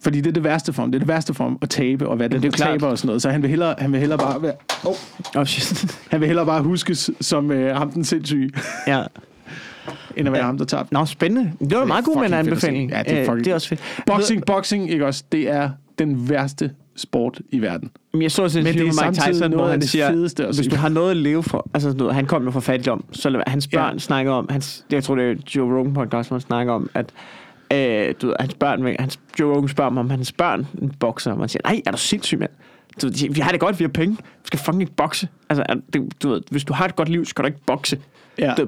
Fordi det er det værste for ham. Det er det værste for ham at tabe og være den, det er der taber og sådan noget. Så han vil hellere, han vil hellere bare være, oh, Oh, shit. han vil hellere bare huskes som øh, ham den sindssyge, ja. end at være ham, der tabte. Nå, spændende. Det var en meget god med en anbefaling. Ja, det er Øh, det er også fedt. Boxing, boxing, ikke også? Det er den værste sport i verden. Men jeg så også et interview med Mike Tyson, noget hvor han siger, fedeste hvis du har noget at leve for, altså du ved, han kom jo fra fattigdom, så hans Ja. børn snakker om, hans, det, jeg tror det er Joe Rogan podcast, hvor han snakker om, at øh, du ved, hans børn, hans, Joe Rogan spørger om hans børn bokser, og man siger, nej, er du sindssyg, mand? Du, ved, vi har det godt, vi har penge. Vi skal fucking ikke bokse. Altså, det, du ved, hvis du har et godt liv, skal du ikke bokse. Ja. Du, ved,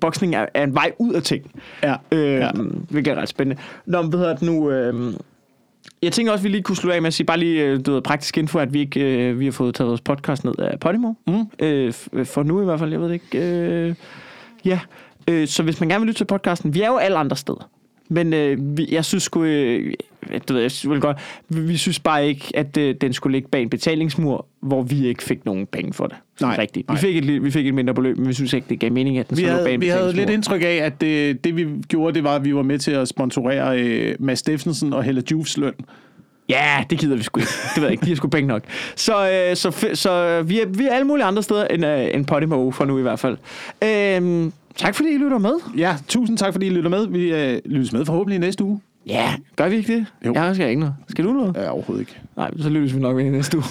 boksning, er, er, en vej ud af ting. Ja. Øh, Ja. ja. Hvilket er ret spændende. Nå, men hvad hedder det nu? Øh, jeg tænker også, at vi lige kunne slutte af med at sige bare lige øh, du ved, praktisk info, at vi ikke øh, vi har fået taget vores podcast ned af Podimo. Mm. Øh, f- for nu i hvert fald, jeg ved det ikke. Øh, ja, øh, så hvis man gerne vil lytte til podcasten, vi er jo alle andre steder. Men øh, vi, jeg synes sgu, øh, du ved, jeg synes, vel godt, vi, vi synes bare ikke, at øh, den skulle ligge bag en betalingsmur, hvor vi ikke fik nogen penge for det. Nej, Rigtigt. Vi nej. fik, et, vi fik et mindre beløb, men vi synes ikke, det gav mening, at den Vi skulle ligge bag havde, en vi havde lidt indtryk af, at det, det vi gjorde, det var, at vi var med til at sponsorere øh, Mads Steffensen og Helle Jufs løn. Ja, det gider vi sgu ikke. Det ved jeg ikke. De har sgu penge nok. Så, øh, så, så øh, vi, er, vi er alle mulige andre steder end, øh, end Podimo for nu i hvert fald. Øhm, tak fordi I lytter med. Ja, tusind tak, fordi I lytter med. Vi øh, lyttes med forhåbentlig næste uge. Ja, gør vi ikke det? Jo. Jeg skal ikke noget. Skal du noget? Ja, overhovedet ikke. Nej, så lyttes vi nok ved i næste uge.